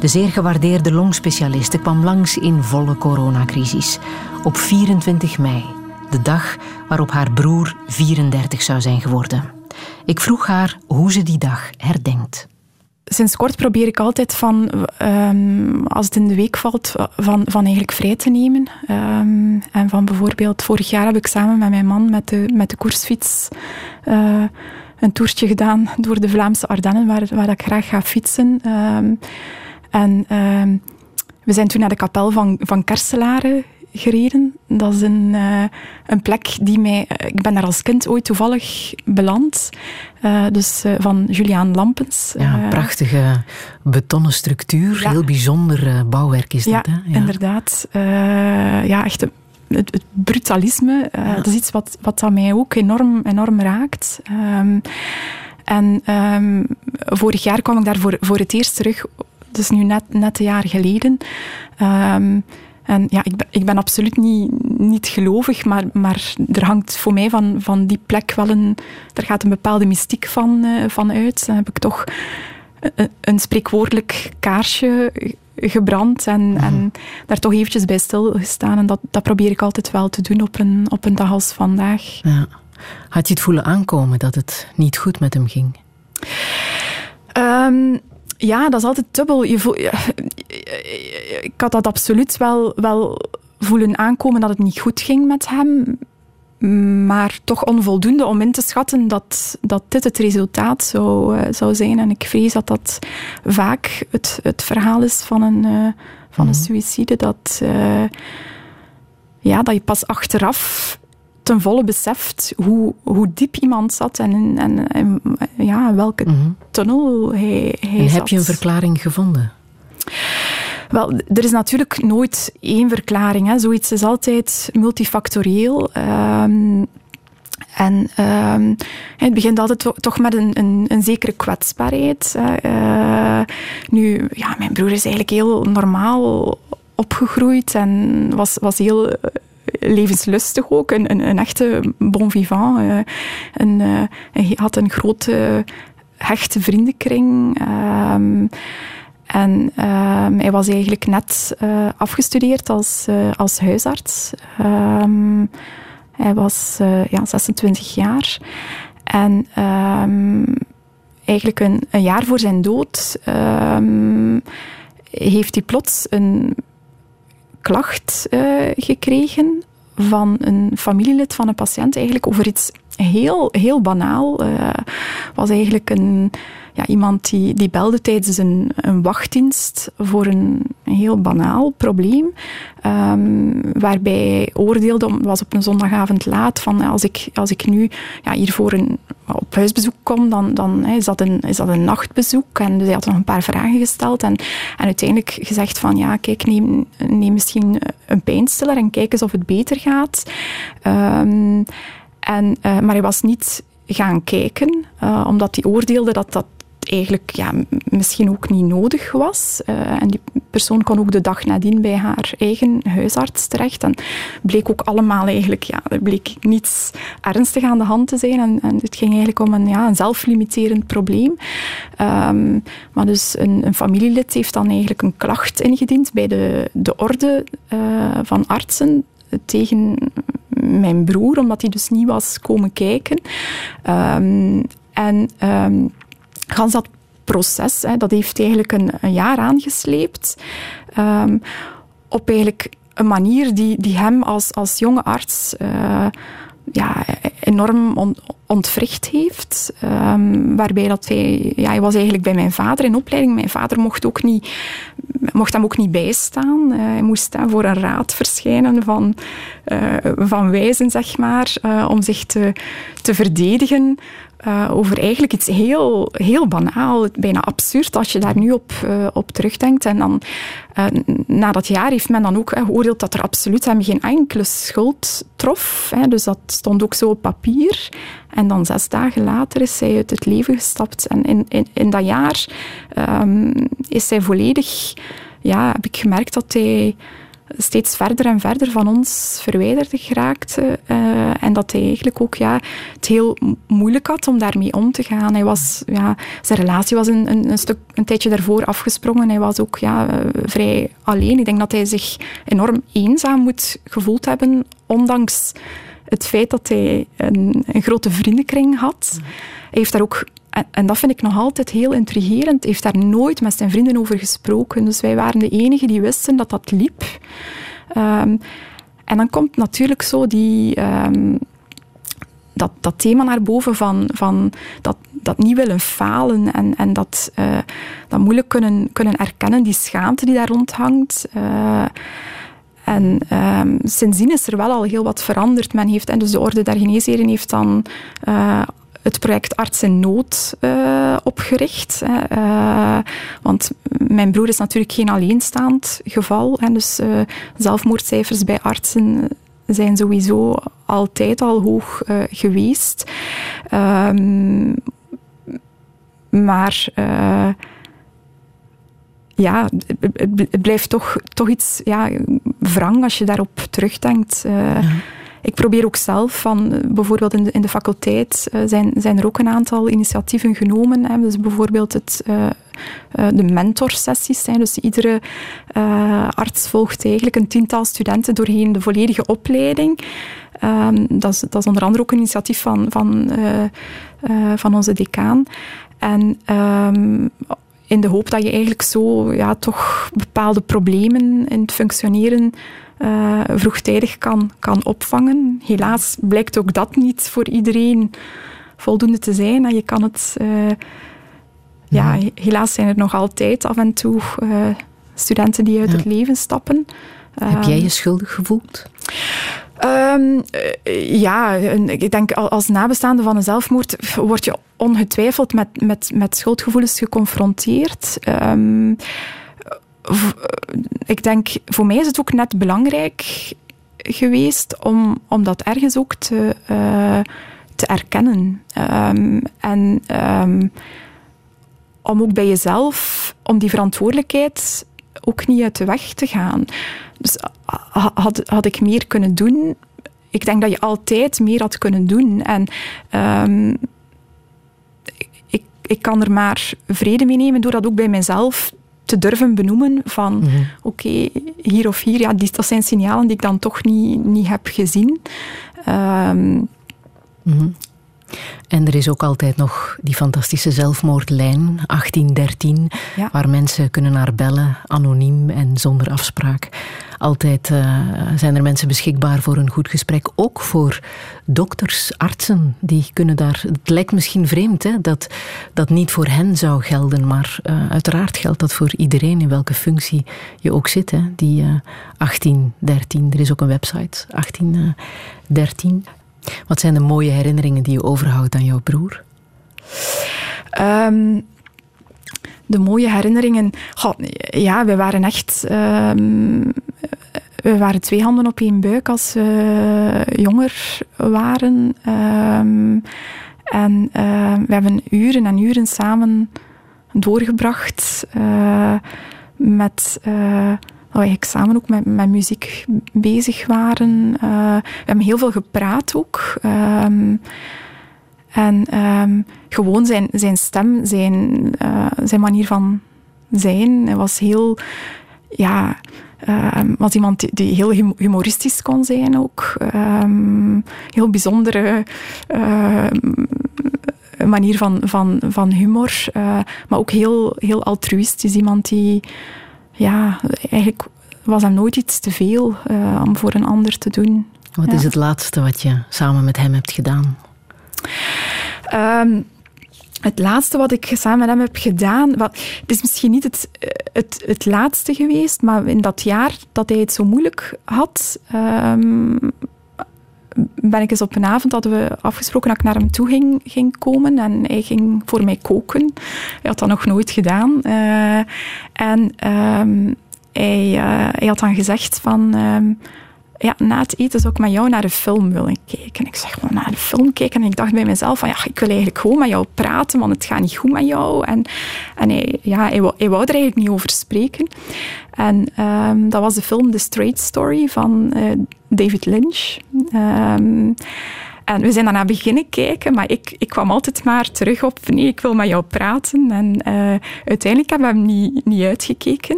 De zeer gewaardeerde longspecialiste kwam langs in volle coronacrisis. Op 24 mei, de dag waarop haar broer 34 zou zijn geworden. Ik vroeg haar hoe ze die dag herdenkt sinds kort probeer ik altijd van, um, als het in de week valt, van, van eigenlijk vrij te nemen. Um, en van bijvoorbeeld, vorig jaar heb ik samen met mijn man met de, met de koersfiets uh, een toertje gedaan door de Vlaamse Ardennen, waar, waar ik graag ga fietsen. Um, en we zijn toen naar de kapel van, van Kerselaren gereden. Dat is een, uh, een plek die mij... Eh, ik ben daar als kind ooit toevallig beland. Uh, dus uh, van Juliaan Lampens. Ja, prachtige betonnen structuur. Ja. Heel bijzonder bouwwerk is ja, dat, hè? Ja, inderdaad. ja, echt het, het brutalisme. Ja. Dat is iets wat, wat dat mij ook enorm, enorm raakt. Um, en um, vorig jaar kwam ik daar voor, voor het eerst terug. Dus nu net, net een jaar geleden. Um, en ja, ik ben, ik ben absoluut niet, niet gelovig, maar, maar er hangt voor mij van, van die plek wel een... Er gaat een bepaalde mystiek van, uh, van uit. Dan heb ik toch een, een spreekwoordelijk kaarsje gebrand en, mm -hmm. en daar toch eventjes bij stilgestaan. En dat, dat probeer ik altijd wel te doen op een, op een dag als vandaag. Ja. Had je het voelen aankomen dat het niet goed met hem ging? Um, ja, dat is altijd dubbel. Je voel, ik had dat absoluut wel, wel voelen aankomen dat het niet goed ging met hem. Maar toch onvoldoende om in te schatten dat, dat dit het resultaat zou, uh, zou zijn. En ik vrees dat dat vaak het, het verhaal is van een, uh, van een suïcide. Dat, uh, ja, dat je pas achteraf ten volle beseft hoe, hoe diep iemand zat en, en, en ja, welke -hmm. tunnel hij, hij en zat. heb je een verklaring gevonden? Wel, er is natuurlijk nooit één verklaring. Hè. Zoiets is altijd multifactorieel. Um, en um, het begint altijd to toch met een, een, een zekere kwetsbaarheid. Uh, nu, ja, mijn broer is eigenlijk heel normaal opgegroeid en was, was heel levenslustig ook. Een, een, een echte bon vivant. Uh, hij had een grote, hechte vriendenkring. Um, en um, hij was eigenlijk net uh, afgestudeerd als, als huisarts. Um, hij was ja, 26 jaar. En eigenlijk een, een, jaar voor zijn dood heeft hij plots een klacht gekregen van een familielid van een patiënt eigenlijk over iets heel, heel banaal. Was eigenlijk een, ja, iemand die, die belde tijdens een, een wachtdienst voor een heel banaal probleem. Um, waarbij hij oordeelde, het was op een zondagavond laat, van als ik, als ik nu ja, hier voor een, op huisbezoek kom, dan, dan is, dat een, is dat een nachtbezoek. En dus hij had nog een paar vragen gesteld en, en uiteindelijk gezegd van ja, kijk, neem, neem misschien een pijnstiller en kijk eens of het beter gaat. Um, en, uh, maar hij was niet gaan kijken, uh, omdat hij oordeelde dat dat eigenlijk ja, misschien ook niet nodig was. Uh, en die persoon kon ook de dag nadien bij haar eigen huisarts terecht. En bleek ook allemaal eigenlijk, ja, bleek niets ernstig aan de hand te zijn. En, het ging eigenlijk om een, ja, een zelflimiterend probleem. Um, maar dus een, familielid heeft dan eigenlijk een klacht ingediend bij de, de orde uh, van artsen tegen mijn broer, omdat hij dus niet was komen kijken. Um, en um, gans dat proces, hè, dat heeft eigenlijk een, een jaar aangesleept. Um, op eigenlijk een manier die, die hem als, als jonge arts uh, ja, enorm on, ontwricht heeft. Um, waarbij dat hij, ja, hij was eigenlijk bij mijn vader in opleiding. Mijn vader mocht, ook niet, mocht hem ook niet bijstaan. Uh, hij moest uh, voor een raad verschijnen van, uh, van wijzen, zeg maar, om zich te, te verdedigen uh, over eigenlijk iets heel, heel banaal, bijna absurd als je daar nu op, uh, op terugdenkt. En dan, uh, na dat jaar heeft men dan ook geoordeeld dat er absoluut geen enkele schuld trof. Hè, dus dat stond ook zo op papier. En dan zes dagen later is zij uit het leven gestapt. En in, in, dat jaar um, is zij volledig, ja, heb ik gemerkt dat hij steeds verder en verder van ons verwijderd geraakte. Uh, en dat hij eigenlijk ook ja, het heel moeilijk had om daarmee om te gaan. Hij was, ja, zijn relatie was een, een, een, stuk, een tijdje daarvoor afgesprongen. Hij was ook ja, uh, vrij alleen. Ik denk dat hij zich enorm eenzaam moet gevoeld hebben, ondanks het feit dat hij een, een grote vriendenkring had. Hij heeft daar ook en, dat vind ik nog altijd heel intrigerend. Hij heeft daar nooit met zijn vrienden over gesproken. Dus wij waren de enigen die wisten dat dat liep. Um, en dan komt natuurlijk zo die, um, dat, dat thema naar boven van, van dat, dat niet willen falen en, en dat, uh, dat moeilijk kunnen, kunnen erkennen, die schaamte die daar rondhangt. Uh, en um, sindsdien is er wel al heel wat veranderd. Men heeft, en dus de Orde der Geneesheren heeft dan uh, het project Arts in Nood uh, opgericht. Uh, want mijn broer is natuurlijk geen alleenstaand geval. Hè, dus uh, zelfmoordcijfers bij artsen zijn sowieso altijd al hoog geweest. Um, maar ja, het blijft toch, toch iets ja, wrang als je daarop terugdenkt. Ik probeer ook zelf van, eh, bijvoorbeeld in de, in de faculteit uh, zijn, zijn er ook een aantal initiatieven genomen. Hè. Dus bijvoorbeeld het, uh, uh, de mentorsessies zijn. Dus iedere arts volgt eigenlijk een tiental studenten doorheen de volledige opleiding. Um, dat, is, dat is onder andere ook een initiatief van, van, van onze decaan. En um, in de hoop dat je eigenlijk zo ja, toch bepaalde problemen in het functioneren uh, vroegtijdig kan, kan opvangen. Helaas blijkt ook dat niet voor iedereen voldoende te zijn. En je kan het... Uh, ja, helaas zijn er nog altijd af en toe uh, studenten die uit ja. het leven stappen. Heb jij je schuldig gevoeld? Um, ja, ik denk als nabestaande van een zelfmoord word je ongetwijfeld met, met, met schuldgevoelens geconfronteerd. Um, ik denk, voor mij is het ook net belangrijk geweest om, om dat ergens ook te, uh, te erkennen. Um, en um, om ook bij jezelf, om die verantwoordelijkheid ook niet uit de weg te gaan. Dus had, had ik meer kunnen doen? Ik denk dat je altijd meer had kunnen doen. En um, ik, ik kan er maar vrede mee nemen door dat ook bij mezelf te durven benoemen van mm -hmm. oké, okay, hier of hier, ja, die, dat zijn signalen die ik dan toch niet, niet heb gezien. Um, mm -hmm. En er is ook altijd nog die fantastische zelfmoordlijn 1813, ja. waar mensen kunnen naar bellen, anoniem en zonder afspraak. Altijd uh, zijn er mensen beschikbaar voor een goed gesprek, ook voor dokters, artsen. Die kunnen daar. Het lijkt misschien vreemd hè, dat dat niet voor hen zou gelden, maar uh, uiteraard geldt dat voor iedereen in welke functie je ook zit. Hè, die uh, 1813. Er is ook een website 1813. Wat zijn de mooie herinneringen die je overhoudt aan jouw broer? Um, de mooie herinneringen. Ja, we waren echt. Um, we waren twee handen op één buik als we jonger waren. Um, en we hebben uren en uren samen doorgebracht uh, met. We eigenlijk samen ook met, muziek bezig waren. Uh, we hebben heel veel gepraat ook. Um, en um, gewoon zijn, zijn stem, zijn, uh, zijn manier van zijn, was heel, ja, uh, was iemand die, heel humoristisch kon zijn ook. Um, heel bijzondere manier van, van, van humor, uh, maar ook heel, heel altruïstisch. Iemand die, ja, eigenlijk was hem nooit iets te veel uh, om voor een ander te doen. Wat ja. is het laatste wat je samen met hem hebt gedaan? Um, het laatste wat ik samen met hem heb gedaan, wat, het is misschien niet het, het, het laatste geweest, maar in dat jaar dat hij het zo moeilijk had, um, ben ik eens op een avond, hadden we afgesproken dat ik naar hem toe ging, komen en hij ging voor mij koken. Hij had dat nog nooit gedaan. Uh, en um, hij, uh, hij, had dan gezegd van... ja, na het eten zou ik met jou naar de film willen kijken. Ik zeg, maar naar de film kijken. En ik dacht bij mezelf van, ja, ik wil eigenlijk gewoon met jou praten, want het gaat niet goed met jou. En, en hij, ja, hij, wou, wou er eigenlijk niet over spreken. En um, dat was de film The Straight Story van uh, David Lynch. Um, en we zijn daarna beginnen kijken, maar ik, ik kwam altijd maar terug op nee, ik wil met jou praten. En uh, uiteindelijk hebben we hem niet, niet uitgekeken.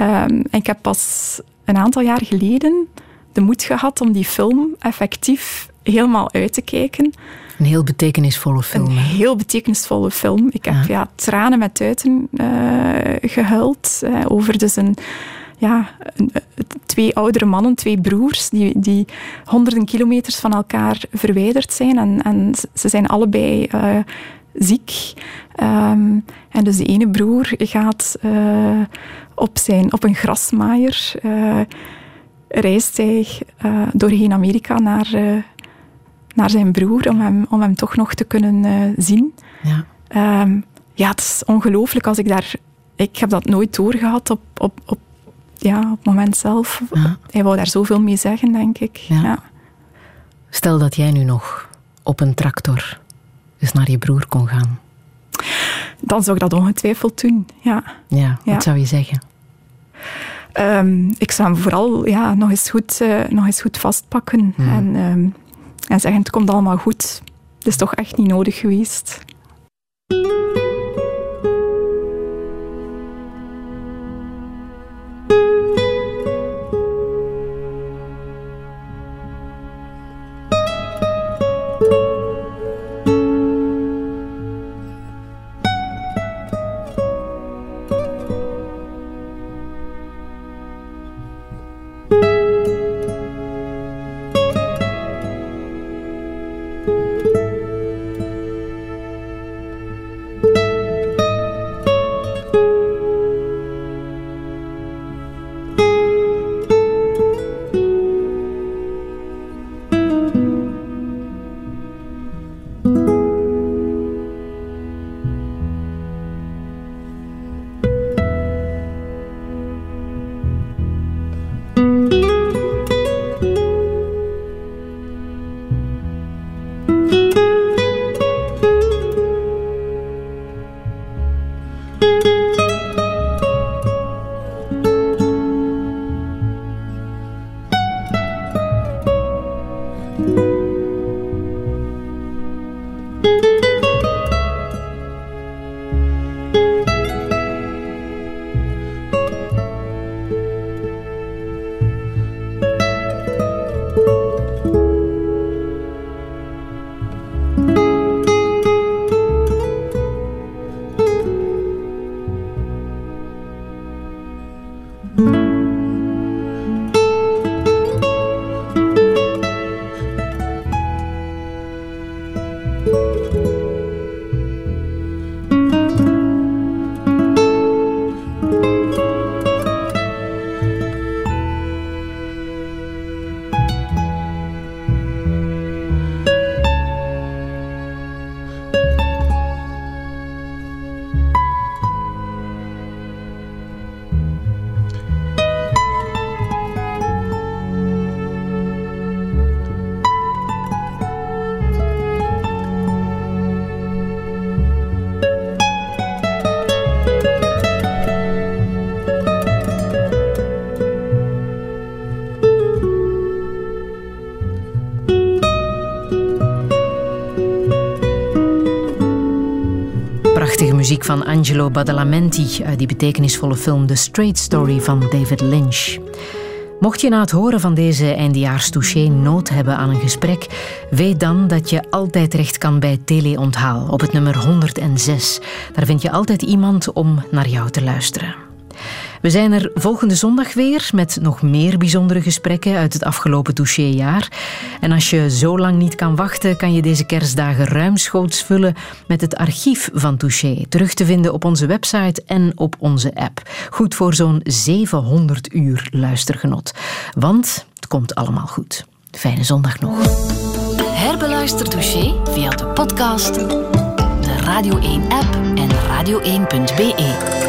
Um, en ik heb pas een aantal jaar geleden de moed gehad om die film effectief helemaal uit te kijken. Een heel betekenisvolle film. Een heel betekenisvolle film. Ik heb ja. tranen met tuiten uh, gehuild uh, over dus een, ja, een, twee oudere mannen, twee broers, die, die honderden kilometers van elkaar verwijderd zijn. En, en ze zijn allebei uh, ziek. Um, en dus de ene broer gaat op, zijn, op een grasmaaier reist hij doorheen Amerika naar, naar zijn broer om hem, om hem toch nog te kunnen zien. Ja. Um, ja, het is ongelooflijk als ik daar... Ik heb dat nooit doorgehad op, op, op, ja, op het moment zelf. Ja. Hij wou daar zoveel mee zeggen, denk ik. Ja. Ja. Stel dat jij nu nog op een tractor eens naar je broer kon gaan. Dan zou ik dat ongetwijfeld doen, ja. Ja, wat zou je zeggen? Um, ik zou hem vooral ja, nog, eens goed, uh, nog eens goed vastpakken Hmm. mm. en, um, en zeggen: het komt allemaal goed. Het is toch echt niet nodig geweest. Muziek van Angelo Badalamenti uit die betekenisvolle film The Straight Story van David Lynch. Mocht je na het horen van deze eindejaars touché nood hebben aan een gesprek, weet dan dat je altijd terecht kan bij Teleonthaal op het nummer 106. Daar vind je altijd iemand om naar jou te luisteren. We zijn er volgende zondag weer met nog meer bijzondere gesprekken uit het afgelopen touchéjaar. En als je zo lang niet kan wachten, kan je deze kerstdagen ruimschoots vullen met het archief van Touché. Terug te vinden op onze website en op onze app. Goed voor zo'n 700 uur luistergenot. Want het komt allemaal goed. Fijne zondag nog. Herbeluister Touché via de podcast, de Radio 1-app en radio1.be.